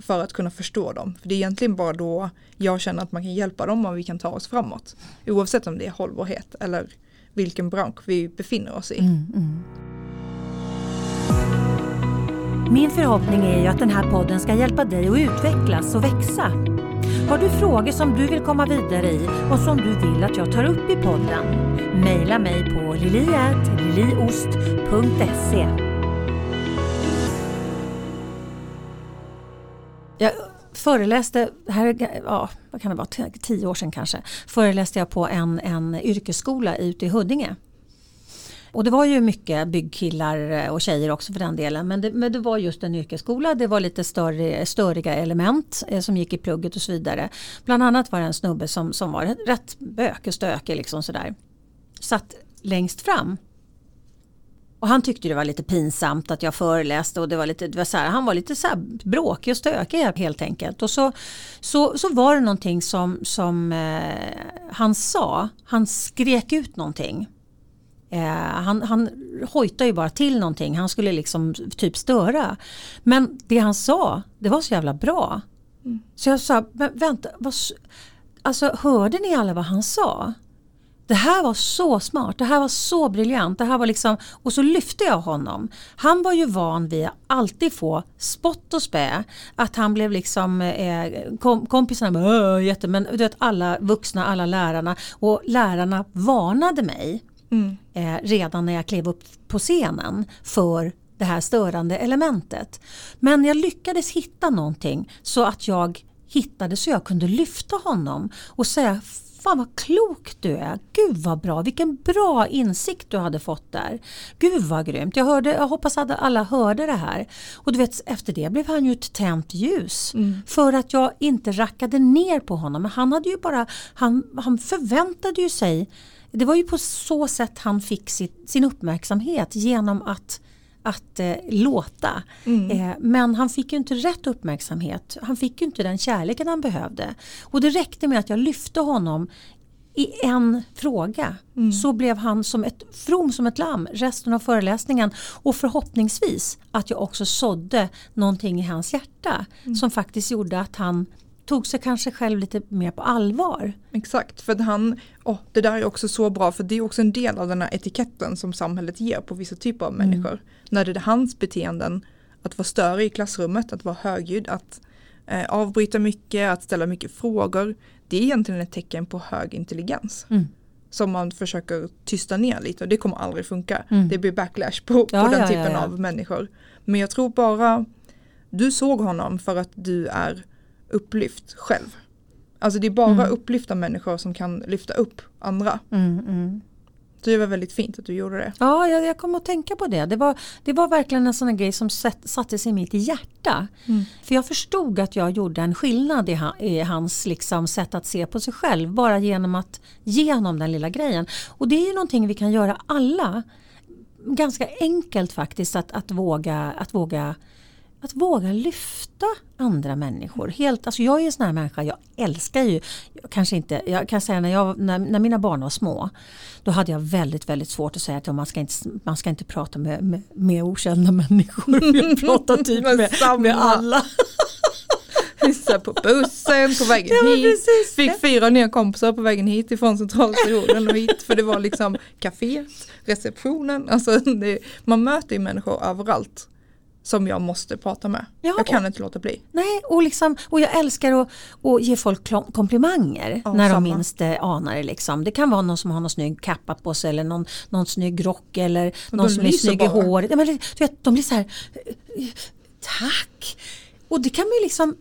För att kunna förstå dem. För det är egentligen bara då jag känner att man kan hjälpa dem och vi kan ta oss framåt. Oavsett om det är hållbarhet eller vilken bransch vi befinner oss i. Mm, mm. Min förhoppning är ju att den här podden ska hjälpa dig att utvecklas och växa. Har du frågor som du vill komma vidare i och som du vill att jag tar upp i podden? Maila mig på liliatliliost.se Jag föreläste, här, ja, vad kan det vara, tio år sedan kanske, föreläste jag på en, en yrkesskola ute i Huddinge. Och det var ju mycket byggkillar eh, och tjejer också för den delen. Men det, men det var just en yrkesskola. Det var lite större, störiga element eh, som gick i plugget och så vidare. Bland annat var det en snubbe som, som var rätt bök och stökig liksom sådär. Satt längst fram. Och han tyckte det var lite pinsamt att jag föreläste och det var lite, det var så här, han var lite så här bråkig och stökig helt enkelt. Och så, så, så var det någonting som, som eh, han sa, han skrek ut någonting. Eh, han, han hojtade ju bara till någonting, han skulle liksom typ störa. Men det han sa, det var så jävla bra. Mm. Så jag sa, vänta, vad, alltså hörde ni alla vad han sa? Det här var så smart, det här var så briljant. Det här var liksom, och så lyfte jag honom. Han var ju van vid att alltid få spott och spä. Att han blev liksom eh, kom, kompisarna, jätte, men du vet alla vuxna, alla lärarna och lärarna varnade mig mm. eh, redan när jag klev upp på scenen för det här störande elementet. Men jag lyckades hitta någonting så att jag hittade så jag kunde lyfta honom och säga Fan vad klok du är. Gud vad bra. Vilken bra insikt du hade fått där. Gud vad grymt. Jag, hörde, jag hoppas att alla hörde det här. Och du vet efter det blev han ju ett tänt ljus. Mm. För att jag inte rackade ner på honom. Men han hade ju bara, han, han förväntade ju sig det var ju på så sätt han fick sitt, sin uppmärksamhet genom att att eh, låta. Mm. Eh, men han fick ju inte rätt uppmärksamhet. Han fick ju inte den kärleken han behövde. Och det räckte med att jag lyfte honom i en fråga mm. så blev han som ett from som ett lamm resten av föreläsningen och förhoppningsvis att jag också sådde någonting i hans hjärta mm. som faktiskt gjorde att han tog sig kanske själv lite mer på allvar. Exakt, för att han, oh, det där är också så bra för det är också en del av den här etiketten som samhället ger på vissa typer av mm. människor. När det är hans beteenden, att vara större i klassrummet, att vara högljudd, att eh, avbryta mycket, att ställa mycket frågor. Det är egentligen ett tecken på hög intelligens. Mm. Som man försöker tysta ner lite och det kommer aldrig funka. Mm. Det blir backlash på, på ja, den ja, typen ja, av människor. Men jag tror bara du såg honom för att du är upplyft själv. Alltså det är bara mm. upplyfta människor som kan lyfta upp andra. Mm, mm. Det var väldigt fint att du gjorde det. Ja, jag, jag kom att tänka på det. Det var, det var verkligen en sån grej som satt, satte sig i mitt hjärta. Mm. För jag förstod att jag gjorde en skillnad i, i hans liksom, sätt att se på sig själv. Bara genom att genom den lilla grejen. Och det är ju någonting vi kan göra alla. Ganska enkelt faktiskt att, att, våga, att våga att våga lyfta andra människor. Helt, alltså jag är en sån här människa, jag älskar ju, kanske inte, jag kan säga när, jag, när, när mina barn var små, då hade jag väldigt väldigt svårt att säga att man ska inte, man ska inte prata med, med, med okända människor. Jag pratar typ med, med alla. Vissa på bussen på vägen ja, hit. Precis. Fick fyra nya kompisar på vägen hit ifrån centralstationen och hit. För det var liksom kaféet, receptionen. Alltså det, man möter ju människor överallt som jag måste prata med. Ja, jag kan inte låta bli. Nej, och, liksom, och jag älskar att, att ge folk komplimanger ja, när samma. de minst anar det. Liksom. Det kan vara någon som har någon snygg kappa på sig eller någon, någon snygg rock eller någon som är snygg i håret. Ja, du vet, de blir så här, tack! Och det kan man ju liksom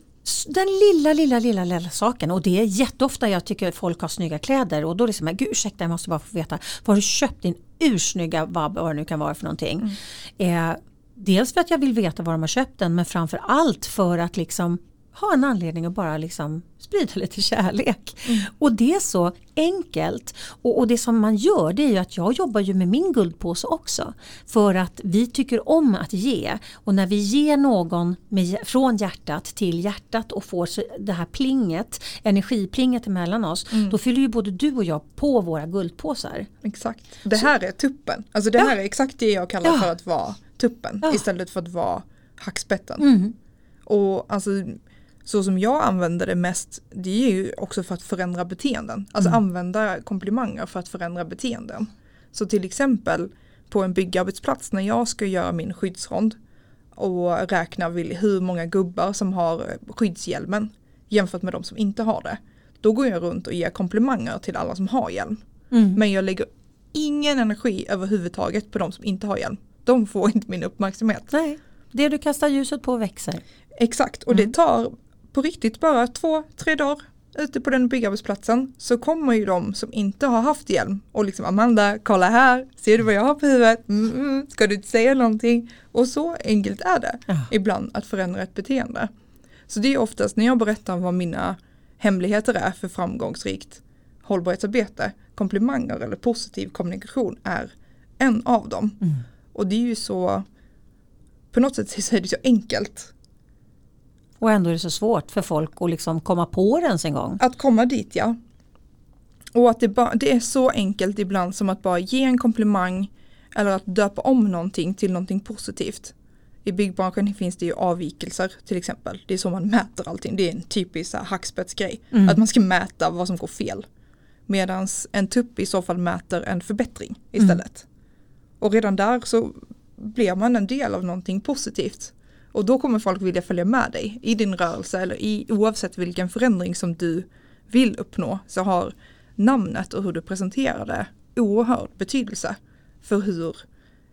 den lilla, lilla, lilla, lilla saken och det är jätteofta jag tycker folk har snygga kläder och då är det som, gud ursäkta jag måste bara få veta, var har du köpt din ursnygga vad det nu kan vara för någonting. Mm. Eh, Dels för att jag vill veta var de har köpt den men framför allt för att liksom ha en anledning att bara liksom sprida lite kärlek. Mm. Och det är så enkelt. Och, och, det som man gör det är ju att jag jobbar ju med min guldpåse också. För att vi tycker om att ge. Och när vi ger någon med, från hjärtat till hjärtat och får det här plinget, energiplinget emellan oss. Mm. Då fyller ju både du och jag på våra guldpåsar. Exakt. Det här så. är tuppen. Alltså det här ja. är exakt det jag kallar ja. för att vara tuppen ja. istället för att vara hackspetten. Mm. Och alltså så som jag använder det mest det är ju också för att förändra beteenden. Alltså mm. använda komplimanger för att förändra beteenden. Så till exempel på en byggarbetsplats när jag ska göra min skyddsrond och räkna hur många gubbar som har skyddshjälmen jämfört med de som inte har det. Då går jag runt och ger komplimanger till alla som har hjälm. Mm. Men jag lägger ingen energi överhuvudtaget på de som inte har hjälm de får inte min uppmärksamhet. Nej, det du kastar ljuset på växer. Exakt, och mm. det tar på riktigt bara två, tre dagar ute på den byggarbetsplatsen så kommer ju de som inte har haft hjälm och liksom Amanda, kolla här, ser du vad jag har på huvudet? Mm, mm, ska du inte säga någonting? Och så enkelt är det Ja. ibland att förändra ett beteende. Så det är oftast när jag berättar vad mina hemligheter är för framgångsrikt hållbarhetsarbete, komplimanger eller positiv kommunikation är en av dem. Mm. Och det är ju så, på något sätt så är det så enkelt Och ändå är det så svårt för folk att liksom komma på det ens en gång. Att komma dit ja. Och att det, ba, det är så enkelt ibland som att bara ge en komplimang eller att döpa om någonting till någonting positivt. I byggbranschen finns det ju avvikelser till exempel. Det är så man mäter allting. Det är en typisk hackspettsgrej. Mm. Att man ska mäta vad som går fel. Medan en tupp i så fall mäter en förbättring istället. Och redan där så blir man en del av någonting positivt. Och då kommer folk vilja följa med dig i din rörelse eller i oavsett vilken förändring som du vill uppnå så har namnet och hur du presenterar det oerhörd betydelse för hur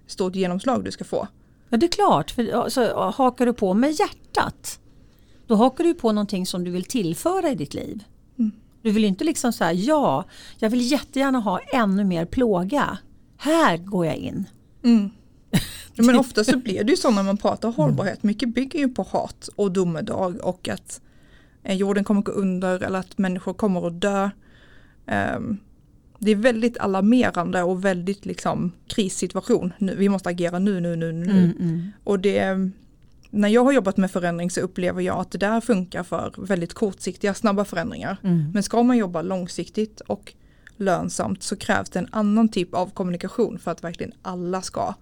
stort genomslag du ska få. Ja det är klart, för alltså, hakar du på med hjärtat då hakar du på någonting som du vill tillföra i ditt liv. Mm. Du vill inte liksom säga ja, jag vill jättegärna ha ännu mer plåga. Här går jag in. Mm. Ja, Men ofta så blir det ju så när man pratar hållbarhet. Mycket bygger ju på hat och domedag och att eh, jorden kommer gå under eller att människor kommer att dö. Ehm, det är väldigt alarmerande och väldigt liksom krissituation. Nu, vi måste agera nu, nu, nu, nu. Mm, mm. Och det, när jag har jobbat med förändring så upplever jag att det där funkar för väldigt kortsiktiga, snabba förändringar. Mm. Men ska man jobba långsiktigt och lönsamt så krävs det en annan typ av kommunikation för att verkligen alla ska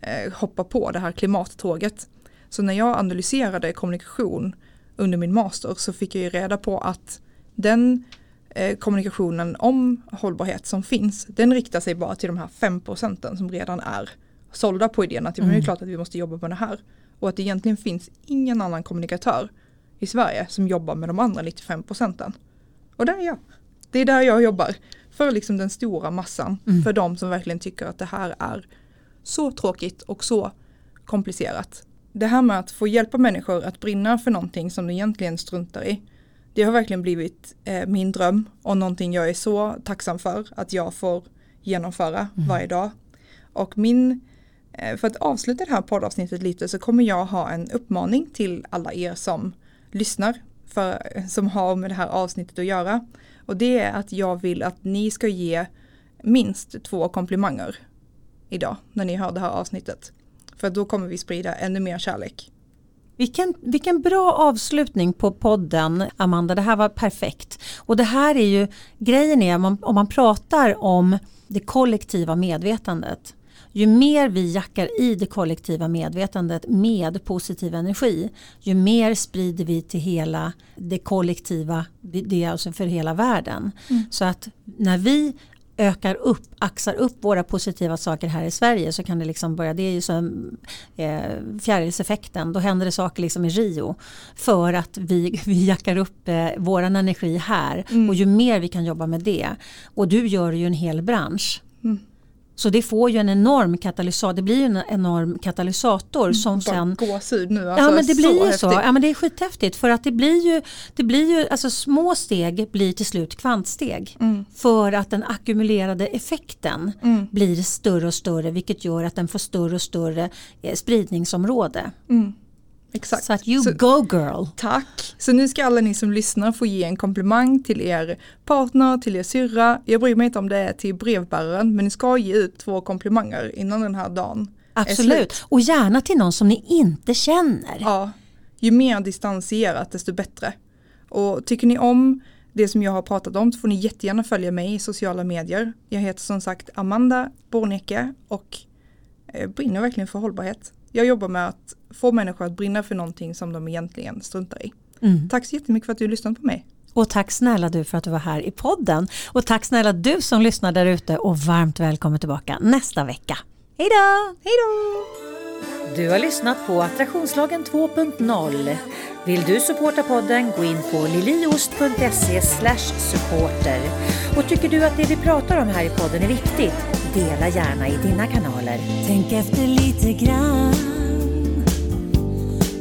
eh, hoppa på det här klimattåget. Så när jag analyserade kommunikation under min master så fick jag ju reda på att den eh, kommunikationen om hållbarhet som finns, den riktar sig bara till de här 5 procenten som redan är sålda på idén att det är Mm. klart att vi måste jobba med det här. Och att det egentligen finns ingen annan kommunikatör i Sverige som jobbar med de andra 95 procenten. Och där är jag. Det är där jag jobbar. För liksom den stora massan. Mm. För de som verkligen tycker att det här är så tråkigt och så komplicerat. Det här med att få hjälpa människor att brinna för någonting som de egentligen struntar i. Det har verkligen blivit eh, min dröm och någonting jag är så tacksam för att jag får genomföra varje dag. Och min, eh, för att avsluta det här poddavsnittet lite så kommer jag ha en uppmaning till alla er som lyssnar, för, som har med det här avsnittet att göra. Och det är att jag vill att ni ska ge minst två komplimanger idag när ni hör det här avsnittet. För då kommer vi sprida ännu mer kärlek. Vilken, vilken bra avslutning på podden Amanda, det här var perfekt. Och det här är ju, grejen är om man, om man pratar om det kollektiva medvetandet. Ju mer vi jackar i det kollektiva medvetandet med positiv energi, ju mer sprider vi till hela det kollektiva, det är alltså för hela världen. Så att när vi ökar upp, axar upp våra positiva saker här i Sverige så kan det liksom börja, det är ju som eh, fjärilseffekten, då händer det saker liksom i Rio. För att vi, vi jackar upp eh, våran energi här och ju mer vi kan jobba med det. Och du gör ju en hel bransch. Mm. Så det får ju en enorm katalysator, det blir ju en enorm katalysator som Bara sen gåshud nu. Alltså, ja men det blir ju så. Ja, men det är skithäftigt för att det blir ju, det blir ju alltså små steg blir till slut kvantsteg. Mm. För att den ackumulerade effekten Mm. blir större och större vilket gör att den får större och större eh, spridningsområde. Mm. Exakt. Så att you Så- go girl. Tack! Så nu ska alla ni som lyssnar få ge en komplimang till er partner, till er syrra. Jag bryr mig inte om det är till brevbäraren men ni ska ge ut två komplimanger innan den här dagen. Absolut. Och gärna till någon som ni inte känner. Ja, ju mer distanserat desto bättre. Och tycker ni om det som jag har pratat om så får ni jättegärna följa mig i sociala medier. Jag heter som sagt Amanda Bornecke och eh, brinner verkligen för hållbarhet. Jag jobbar med att få människor att brinna för någonting som de egentligen struntar i. Mm. Tack så jättemycket för att du lyssnade på mig. Och tack snälla du för att du var här i podden. Och tack snälla du som lyssnar där ute och varmt välkommen tillbaka nästa vecka. Hej då! Hej då! Du har lyssnat på Attraktionslagen 2.0. Vill du supporta podden, gå in på liliost.se supporter. Och tycker du att det vi pratar om här i podden är viktigt, dela gärna i dina kanaler. Tänk efter lite grann.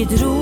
від.